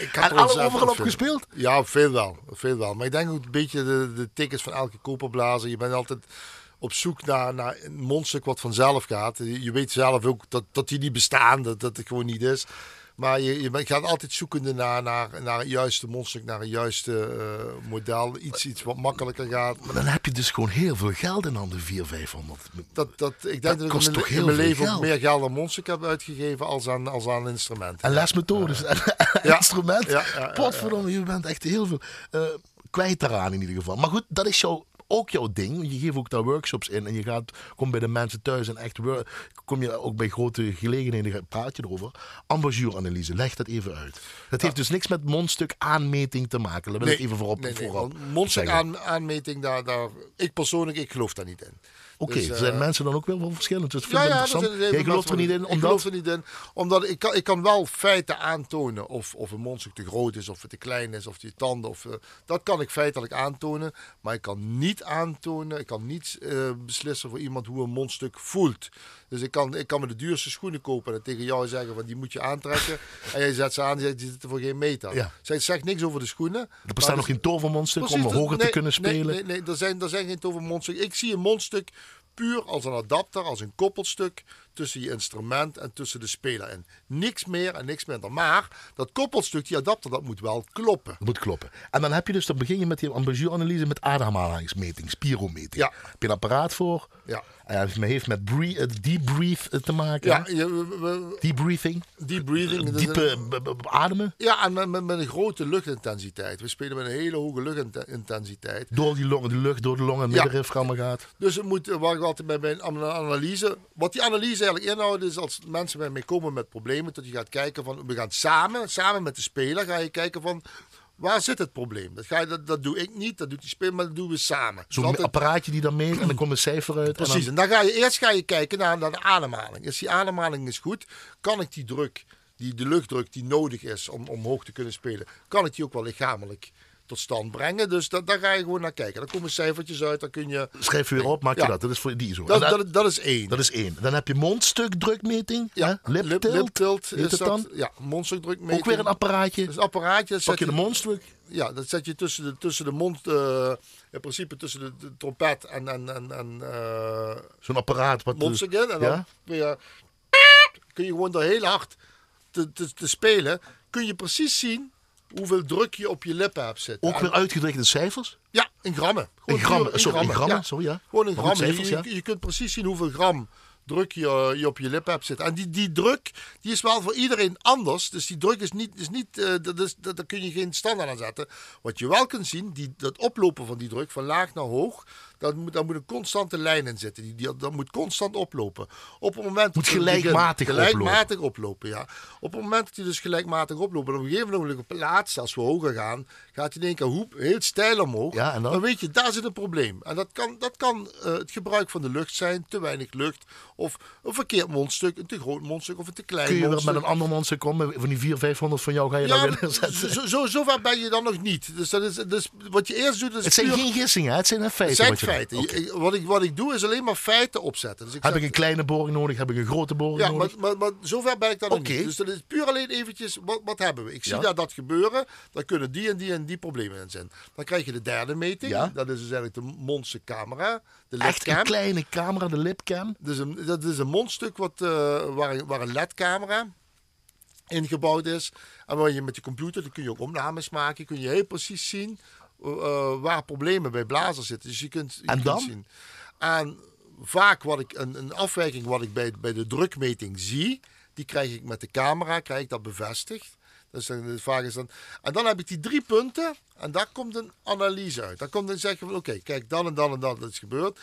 ik heb En alle zelf overal op veel- gespeeld? Ja, veel wel. Veel wel. Maar ik denk ook een beetje de, de tickets van elke koperblazer. Je bent altijd op zoek naar, naar een mondstuk wat vanzelf gaat. Je, je weet zelf ook dat, dat die niet bestaan, dat, dat het gewoon niet is. Maar je, je gaat altijd zoekende naar, naar, naar een juiste mondstuk, naar een juiste eh, model. Iets, iets wat makkelijker gaat. Maar dan heb je dus gewoon heel veel geld in handen, 400, 500. Dat, dat, ik denk Dat dat, kost ik in toch mijn, in leven ook meer geld aan mondstuk heb uitgegeven als aan, als aan instrumenten. En lesmethodes en Ja. instrument. Ja, je bent echt heel veel eh, kwijt daaraan in ieder geval. Maar goed, dat is jouw, ook jouw ding. Je geeft ook daar workshops in en je gaat, komt bij de mensen thuis en echt kom je ook bij grote gelegenheden, praat je erover. Embouchure-analyse, leg dat even uit. Dat heeft dus niks met mondstuk aanmeting te maken. Dat wil ik even voorop, nee, nee, voorop want mondstuk aan, aanmeting, daar, daar, ik persoonlijk, ik geloof daar niet in. Oké, Dus, er zijn eh, mensen dan ook wel wel verschillend. Dus ik Ja, het ja, dat Jij gelooft er niet in, Ik omdat... geloof er niet in, omdat ik kan, ik kan wel feiten aantonen of, of een mondstuk te groot is, of het te klein is, of die tanden. Of, eh, dat kan ik feitelijk aantonen, maar ik kan niet aantonen, ik kan niet eh, beslissen voor iemand hoe een mondstuk voelt. Dus ik kan, ik kan me de duurste schoenen kopen en tegen jou zeggen van die moet je aantrekken. en jij zet ze aan en zegt die zitten voor geen meter. Ja. Zij zegt niks over de schoenen. Er maar bestaan nog geen tovermondstukken om hoger nee, te kunnen nee, spelen. Nee, nee, er, zijn, er zijn geen tovermondstukken. Ik zie een mondstuk puur als een adapter, als een koppelstuk tussen je instrument en tussen de speler in. Niks meer en niks minder. Maar dat koppelstuk, die adapter, dat moet wel kloppen. Dat moet kloppen. En dan heb je dus, dan begin je met die embouchure-analyse met ademhalingsmeting, spirometing. Ja. Heb je een apparaat voor? Ja. En het heeft met eh, deep breathe eh, te maken. Ja, je, dat is Diepe ademen. ja, en met, met, een grote luchtintensiteit. We spelen met een hele hoge luchtintensiteit. Door die longen, de lucht door de longen, Ja. middenriframmen gaat. Dus het moet, waar ik altijd bij mijn an- analyse. Wat die analyse eigenlijk inhoudt, is als mensen bij mij komen met problemen, dat je gaat kijken van. We gaan samen, samen met de speler, ga je kijken van. Waar zit het probleem? Dat, ga je, dat, dat doe ik niet, dat doet die speler, maar dat doen we samen. Zo'n apparaatje die dan meet en dan komt een cijfer uit. en Precies, dan- en dan ga je eerst ga je kijken naar, naar de ademhaling. Is die ademhaling is goed, kan ik die druk, die, de luchtdruk die nodig is om omhoog te kunnen spelen, kan ik die ook wel lichamelijk tot stand brengen? Dus dat, daar ga je gewoon naar kijken. Dan komen cijfertjes uit, dan kun je... Schrijf je weer op, maak je Ja. dat. Dat is voor die zo. Dat, dat, dat, is één. dat is één. Dan heb je mondstukdrukmeting. Ja? Lip tilt. liptilt Heet is dat. dan? Ja, monsterdruk Ook weer een apparaatje. Dus apparaatje. Pak je de mondstuk. Ja, dat zet je tussen de, tussen de mond, eh, in principe tussen de, de trompet en, en, en, en eh Zo'n apparaat. Wat mondstuk in. En dan ja? kun je, kun je gewoon door heel hard te, te, te spelen, kun je precies zien hoeveel druk je op je lippen hebt zitten. Ook weer uitgedrukt in cijfers. Ja, in grammen. Gewoon In grammen, sorry, in grammen, ja. sorry, ja. Gewoon in grammen. cijfers, ja. je kunt precies zien hoeveel gram druk je, je op je lippen hebt zitten. En die, die druk, die is wel voor iedereen anders. Dus die druk is niet, is niet eh, dat is, dat, daar kun je geen standaard aan zetten. Wat je wel kunt zien, die, dat oplopen van die druk, van laag naar hoog, dat moet, daar moet een constante lijn in zitten. Die, die, dat moet constant oplopen. Op het moment Moet gelijkmatig Gelijkmatig oplopen, ja. Op het moment dat hij dus gelijkmatig oploopt, en op een gegeven moment laatste, als we hoger gaan, gaat hij in één keer hoep, heel stijl omhoog. Ja, en dan? dan weet je, daar zit een probleem. En dat kan, dat kan eh, het gebruik van de lucht zijn, te weinig lucht. Of een verkeerd mondstuk, een te groot mondstuk of een te klein Kun je mondstuk. met een ander mondstuk komen? Van die 400, 500 van jou ga je ja, dan weer neerzetten. zo, zo, zover ben je dan nog niet. Dus, dat is, dus wat je eerst doet is Het zijn puur- geen gissingen, hè? het zijn feiten. het zijn. Feiten. Wat, ik, wat ik doe is alleen maar feiten opzetten. Dus ik Heb zeg- ik een kleine boring nodig? Heb ik een grote boring Ja, nodig? maar, maar, maar zover ben ik dan Oké. niet. Dus dat is puur alleen eventjes, wat, wat hebben we? Ik zie Ja. daar dat gebeuren, daar kunnen die en die en die problemen in zijn. Dan krijg je de derde meting, Ja. dat is dus eigenlijk de monstercamera, de Echt een kleine camera, de lipcam. Dus een, dat is een mondstuk wat, eh, waar, een- waar een ledcamera ingebouwd is. En waar je met je computer, dan kun je ook opnames maken, kun je heel precies zien eh, waar problemen bij blazers zitten. Dus je kunt, je En kunt dan? zien. En vaak wat ik, een, een afwijking wat ik bij, bij de drukmeting zie, die krijg ik met de camera, krijg ik dat bevestigd. Dus dan, vraag is dan, en dan heb ik die drie punten en daar komt een analyse uit. Dan komt dan zeggen van oké, kijk dan en dan en dan dat is gebeurd.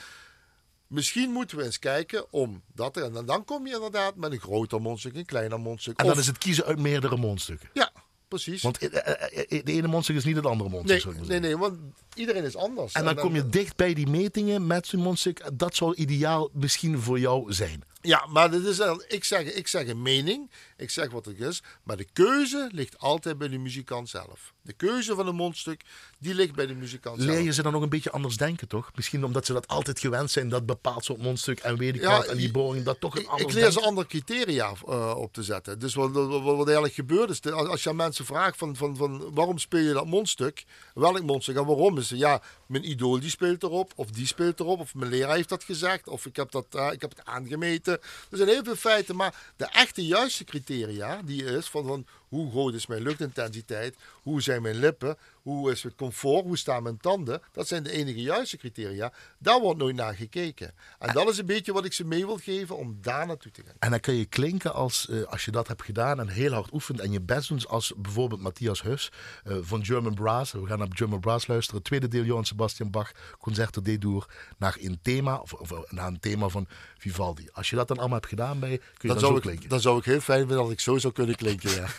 Misschien moeten we eens kijken om dat te- en dan, dan kom je inderdaad met een groter mondstuk, een kleiner mondstuk. En dan Of- is het kiezen uit meerdere mondstukken. Ja, precies. Want eh, eh, eh, de ene mondstuk is niet het andere mondstuk. nee, nee, nee, want iedereen is anders. En dan kom je dicht bij die metingen met zo'n mondstuk. Dat zou ideaal misschien voor jou zijn. Ja, maar dit is, ik, zeg, ik zeg een mening, ik zeg wat het is, maar de keuze ligt altijd bij de muzikant zelf. De keuze van een mondstuk, die ligt bij de muzikant zelf. Leer je ze dan ook een beetje anders denken, toch? Misschien omdat ze dat altijd gewend zijn, dat bepaald soort mondstuk en weet ik Ja, wat, en die boring, dat toch een Ik, anders ik leer ze andere criteria eh, op te zetten. Dus wat, wat, wat eigenlijk gebeurt is, als je aan mensen vraagt van, van, van waarom speel je dat mondstuk, welk mondstuk en waarom is ja, mijn idool die speelt erop, of die speelt erop, of mijn leraar heeft dat gezegd, of ik heb, dat, eh, ik heb het aangemeten. Er zijn heel veel feiten, maar de echte juiste criteria, die is van, van hoe groot is mijn luchtintensiteit, hoe zijn mijn lippen, hoe is het comfort, hoe staan mijn tanden, dat zijn de enige juiste criteria. Daar wordt nooit naar gekeken. En dat is een beetje wat ik ze mee wil geven om daar naartoe te gaan. En dan kun je klinken als, eh, als je dat hebt gedaan en heel hard oefent en je best doet, als bijvoorbeeld Matthias Hus eh, van German Brass. We gaan naar German Brass luisteren. Tweede deel Johann Sebastian Bach, Concerto D-Dur, naar een thema, of, of naar een thema van Vivaldi. Als je dat dan allemaal hebt gedaan bij, kun je Dan dan, zou, zo ik, klinken. dan zou ik heel fijn vinden dat ik zo zou kunnen klinken. Ja.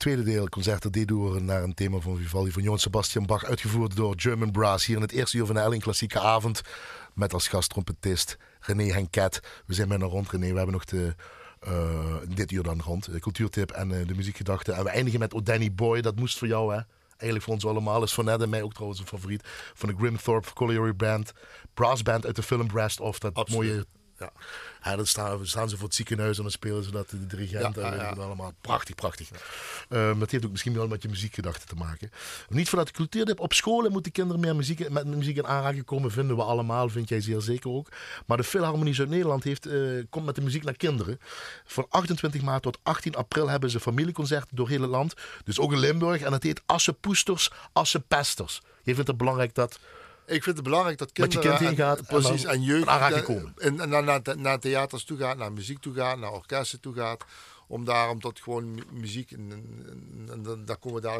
tweede deel, Concerto D-Door, naar een thema van Vivaldi van Johann Sebastian Bach, uitgevoerd door German Brass. Hier in het eerste uur van de Elling Klassieke Avond. Met als gasttrompetist René Henket. We zijn bijna rond, René. We hebben nog de, uh, dit uur dan rond. De cultuurtip en uh, de muziekgedachte. En we eindigen met O Danny Boy. Dat moest voor jou, hè? Eigenlijk voor ons allemaal. Is van Ned en mij ook trouwens een favoriet. Van de Grimthorpe Colliery Band. Brass Band uit de film Breast of Dat Absoluut. mooie Ja. ja, dan staan, staan ze voor het ziekenhuis en dan spelen ze dat de dirigent Ja, en ja, weet ik ja. wat allemaal. Prachtig, prachtig. Ehm, dat heeft ook misschien wel met je muziekgedachte te maken. Niet vanuit de cultuurdip. Op scholen moeten kinderen meer muziek, met muziek in aanraking komen, vinden we allemaal, vind jij zeer zeker ook. Maar de Philharmonie Zuid-Nederland heeft, eh, komt met de muziek naar kinderen. Van 28 maart tot 18 april hebben ze familieconcerten door heel het land. Dus ook in Limburg. En het heet Asse Poesters, Asse Pesters. Je vindt het belangrijk dat Ik vind het belangrijk dat Met je kinderen kind heen gaat en, en precies, en jeugd komen. En, en naar, naar, theaters toe gaat, naar muziek toe gaat, naar orkesten toe gaat. Om daarom tot gewoon mu- muziek, en, en, en dan- daar komen we daar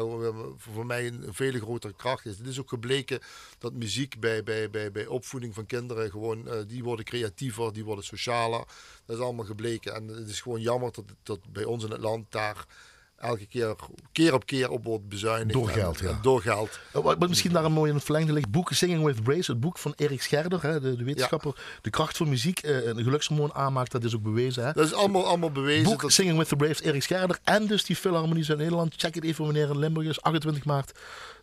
voor mij een, een vele grotere kracht is. Het is ook gebleken dat muziek bij, bij, bij, bij opvoeding van kinderen gewoon, eh, die worden creatiever, die worden socialer. Dat is allemaal gebleken. En het is gewoon jammer dat, dat bij ons in het land daar elke keer, keer op keer op wordt bezuinigd. Door En- geld, ja. en door geld. Uh, Wat misschien daar een mooi in het verlengde ligt. Boek Singing with Brace, het boek van Erik Scherder, hè, de, de wetenschapper. De kracht van muziek, eh, een gelukshormoon aanmaakt, dat is ook bewezen. Hè. Dat is allemaal, allemaal bewezen. Boek dat- Singing with the Braves, Erik Scherder. En dus die Philharmonie uit Nederland. Check het even wanneer in Limburg is. 28 maart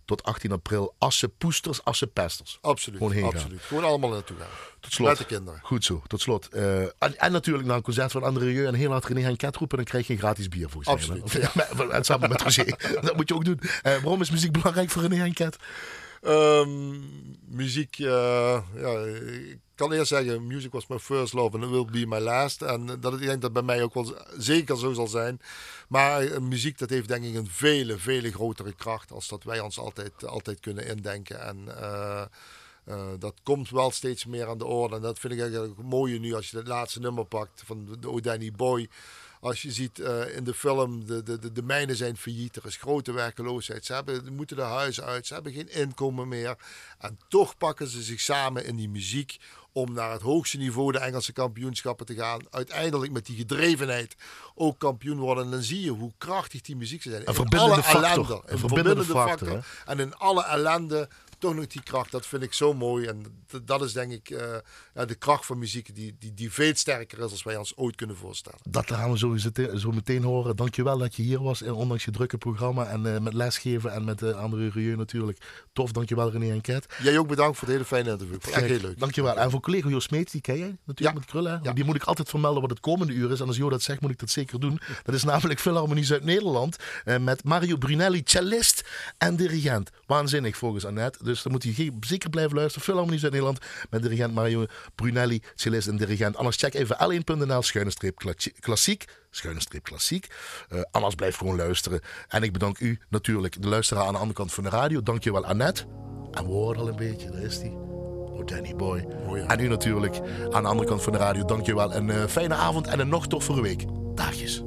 tot 18 april. Assen Poesters, Assen Pesters. Absoluut, Gewoon heen gaan. absoluut. Gewoon allemaal naartoe gaan. Tot slot. Met de kinderen. Goed zo, tot slot. Eh, en, en natuurlijk na een concert van André Rieu en heel hard René Henket roepen, dan krijg je een gratis bier volgens Absoluut, mij. Absoluut. En samen met Roger. dat moet je ook doen. Eh, waarom is muziek belangrijk voor René Henket? Ehm, muziek, eh, ja, ik kan eerst zeggen, music was my first love and it will be my last. En dat, ik denk dat bij mij ook wel zeker zo zal zijn. Maar eh, muziek, dat heeft denk ik een vele, vele grotere kracht als dat wij ons altijd, altijd kunnen indenken. En eh, dat komt wel steeds meer aan de orde. En dat vind ik eigenlijk het mooie nu als je het laatste nummer pakt van de, O'Danny Boy. Als je ziet eh, in de film, de, de, de, de mijnen zijn failliet, er is grote werkeloosheid. Ze hebben, moeten de huizen uit, ze hebben geen inkomen meer. En toch pakken ze zich samen in die muziek om naar het hoogste niveau de Engelse kampioenschappen te gaan. Uiteindelijk met die gedrevenheid ook kampioen worden. En dan zie je hoe krachtig die muziek zijn. Een verbindende factor. ellende, Een een verbindende verbindende factor, factor. En in alle ellende toch nog die kracht. Dat vind ik zo mooi. En dat is denk ik eh, de kracht van muziek die, die, die veel sterker is als wij ons ooit kunnen voorstellen. Dat gaan we zo, meteen horen. Dankjewel dat je hier was, en ondanks je drukke programma. En eh, met lesgeven en met uh, André Rieu natuurlijk. Tof, dankjewel René Henket. Jij ook bedankt voor het hele fijne interview. Echt heel leuk. Dankjewel. En voor collega Jo Smeets, die ken jij natuurlijk Ja. met krullen. Ja. Die moet ik altijd vermelden wat het komende uur is. En als Jo dat zegt, moet ik dat zeker doen. Dat is namelijk Philharmonie Zuid-Nederland. Eh, met Mario Brunelli, cellist en dirigent. Waanzinnig volgens Annette. Dus dan moet hij zeker blijven luisteren. Philharmonie Zuid-Nederland met dirigent Mario Brunelli, cellist en dirigent. Anders check even l1.nl, schuine streep klatsi- klassiek. Schuine streep klassiek. Eh, anders blijf gewoon luisteren. En ik bedank u natuurlijk, de luisteraar aan de andere kant van de radio. Dankjewel Annette. En we horen al een beetje, daar is hij. Oh, Danny Boy. Ja. En u natuurlijk aan de andere kant van de radio. Dankjewel. Een eh, fijne avond en een nog toffere week. Dagjes.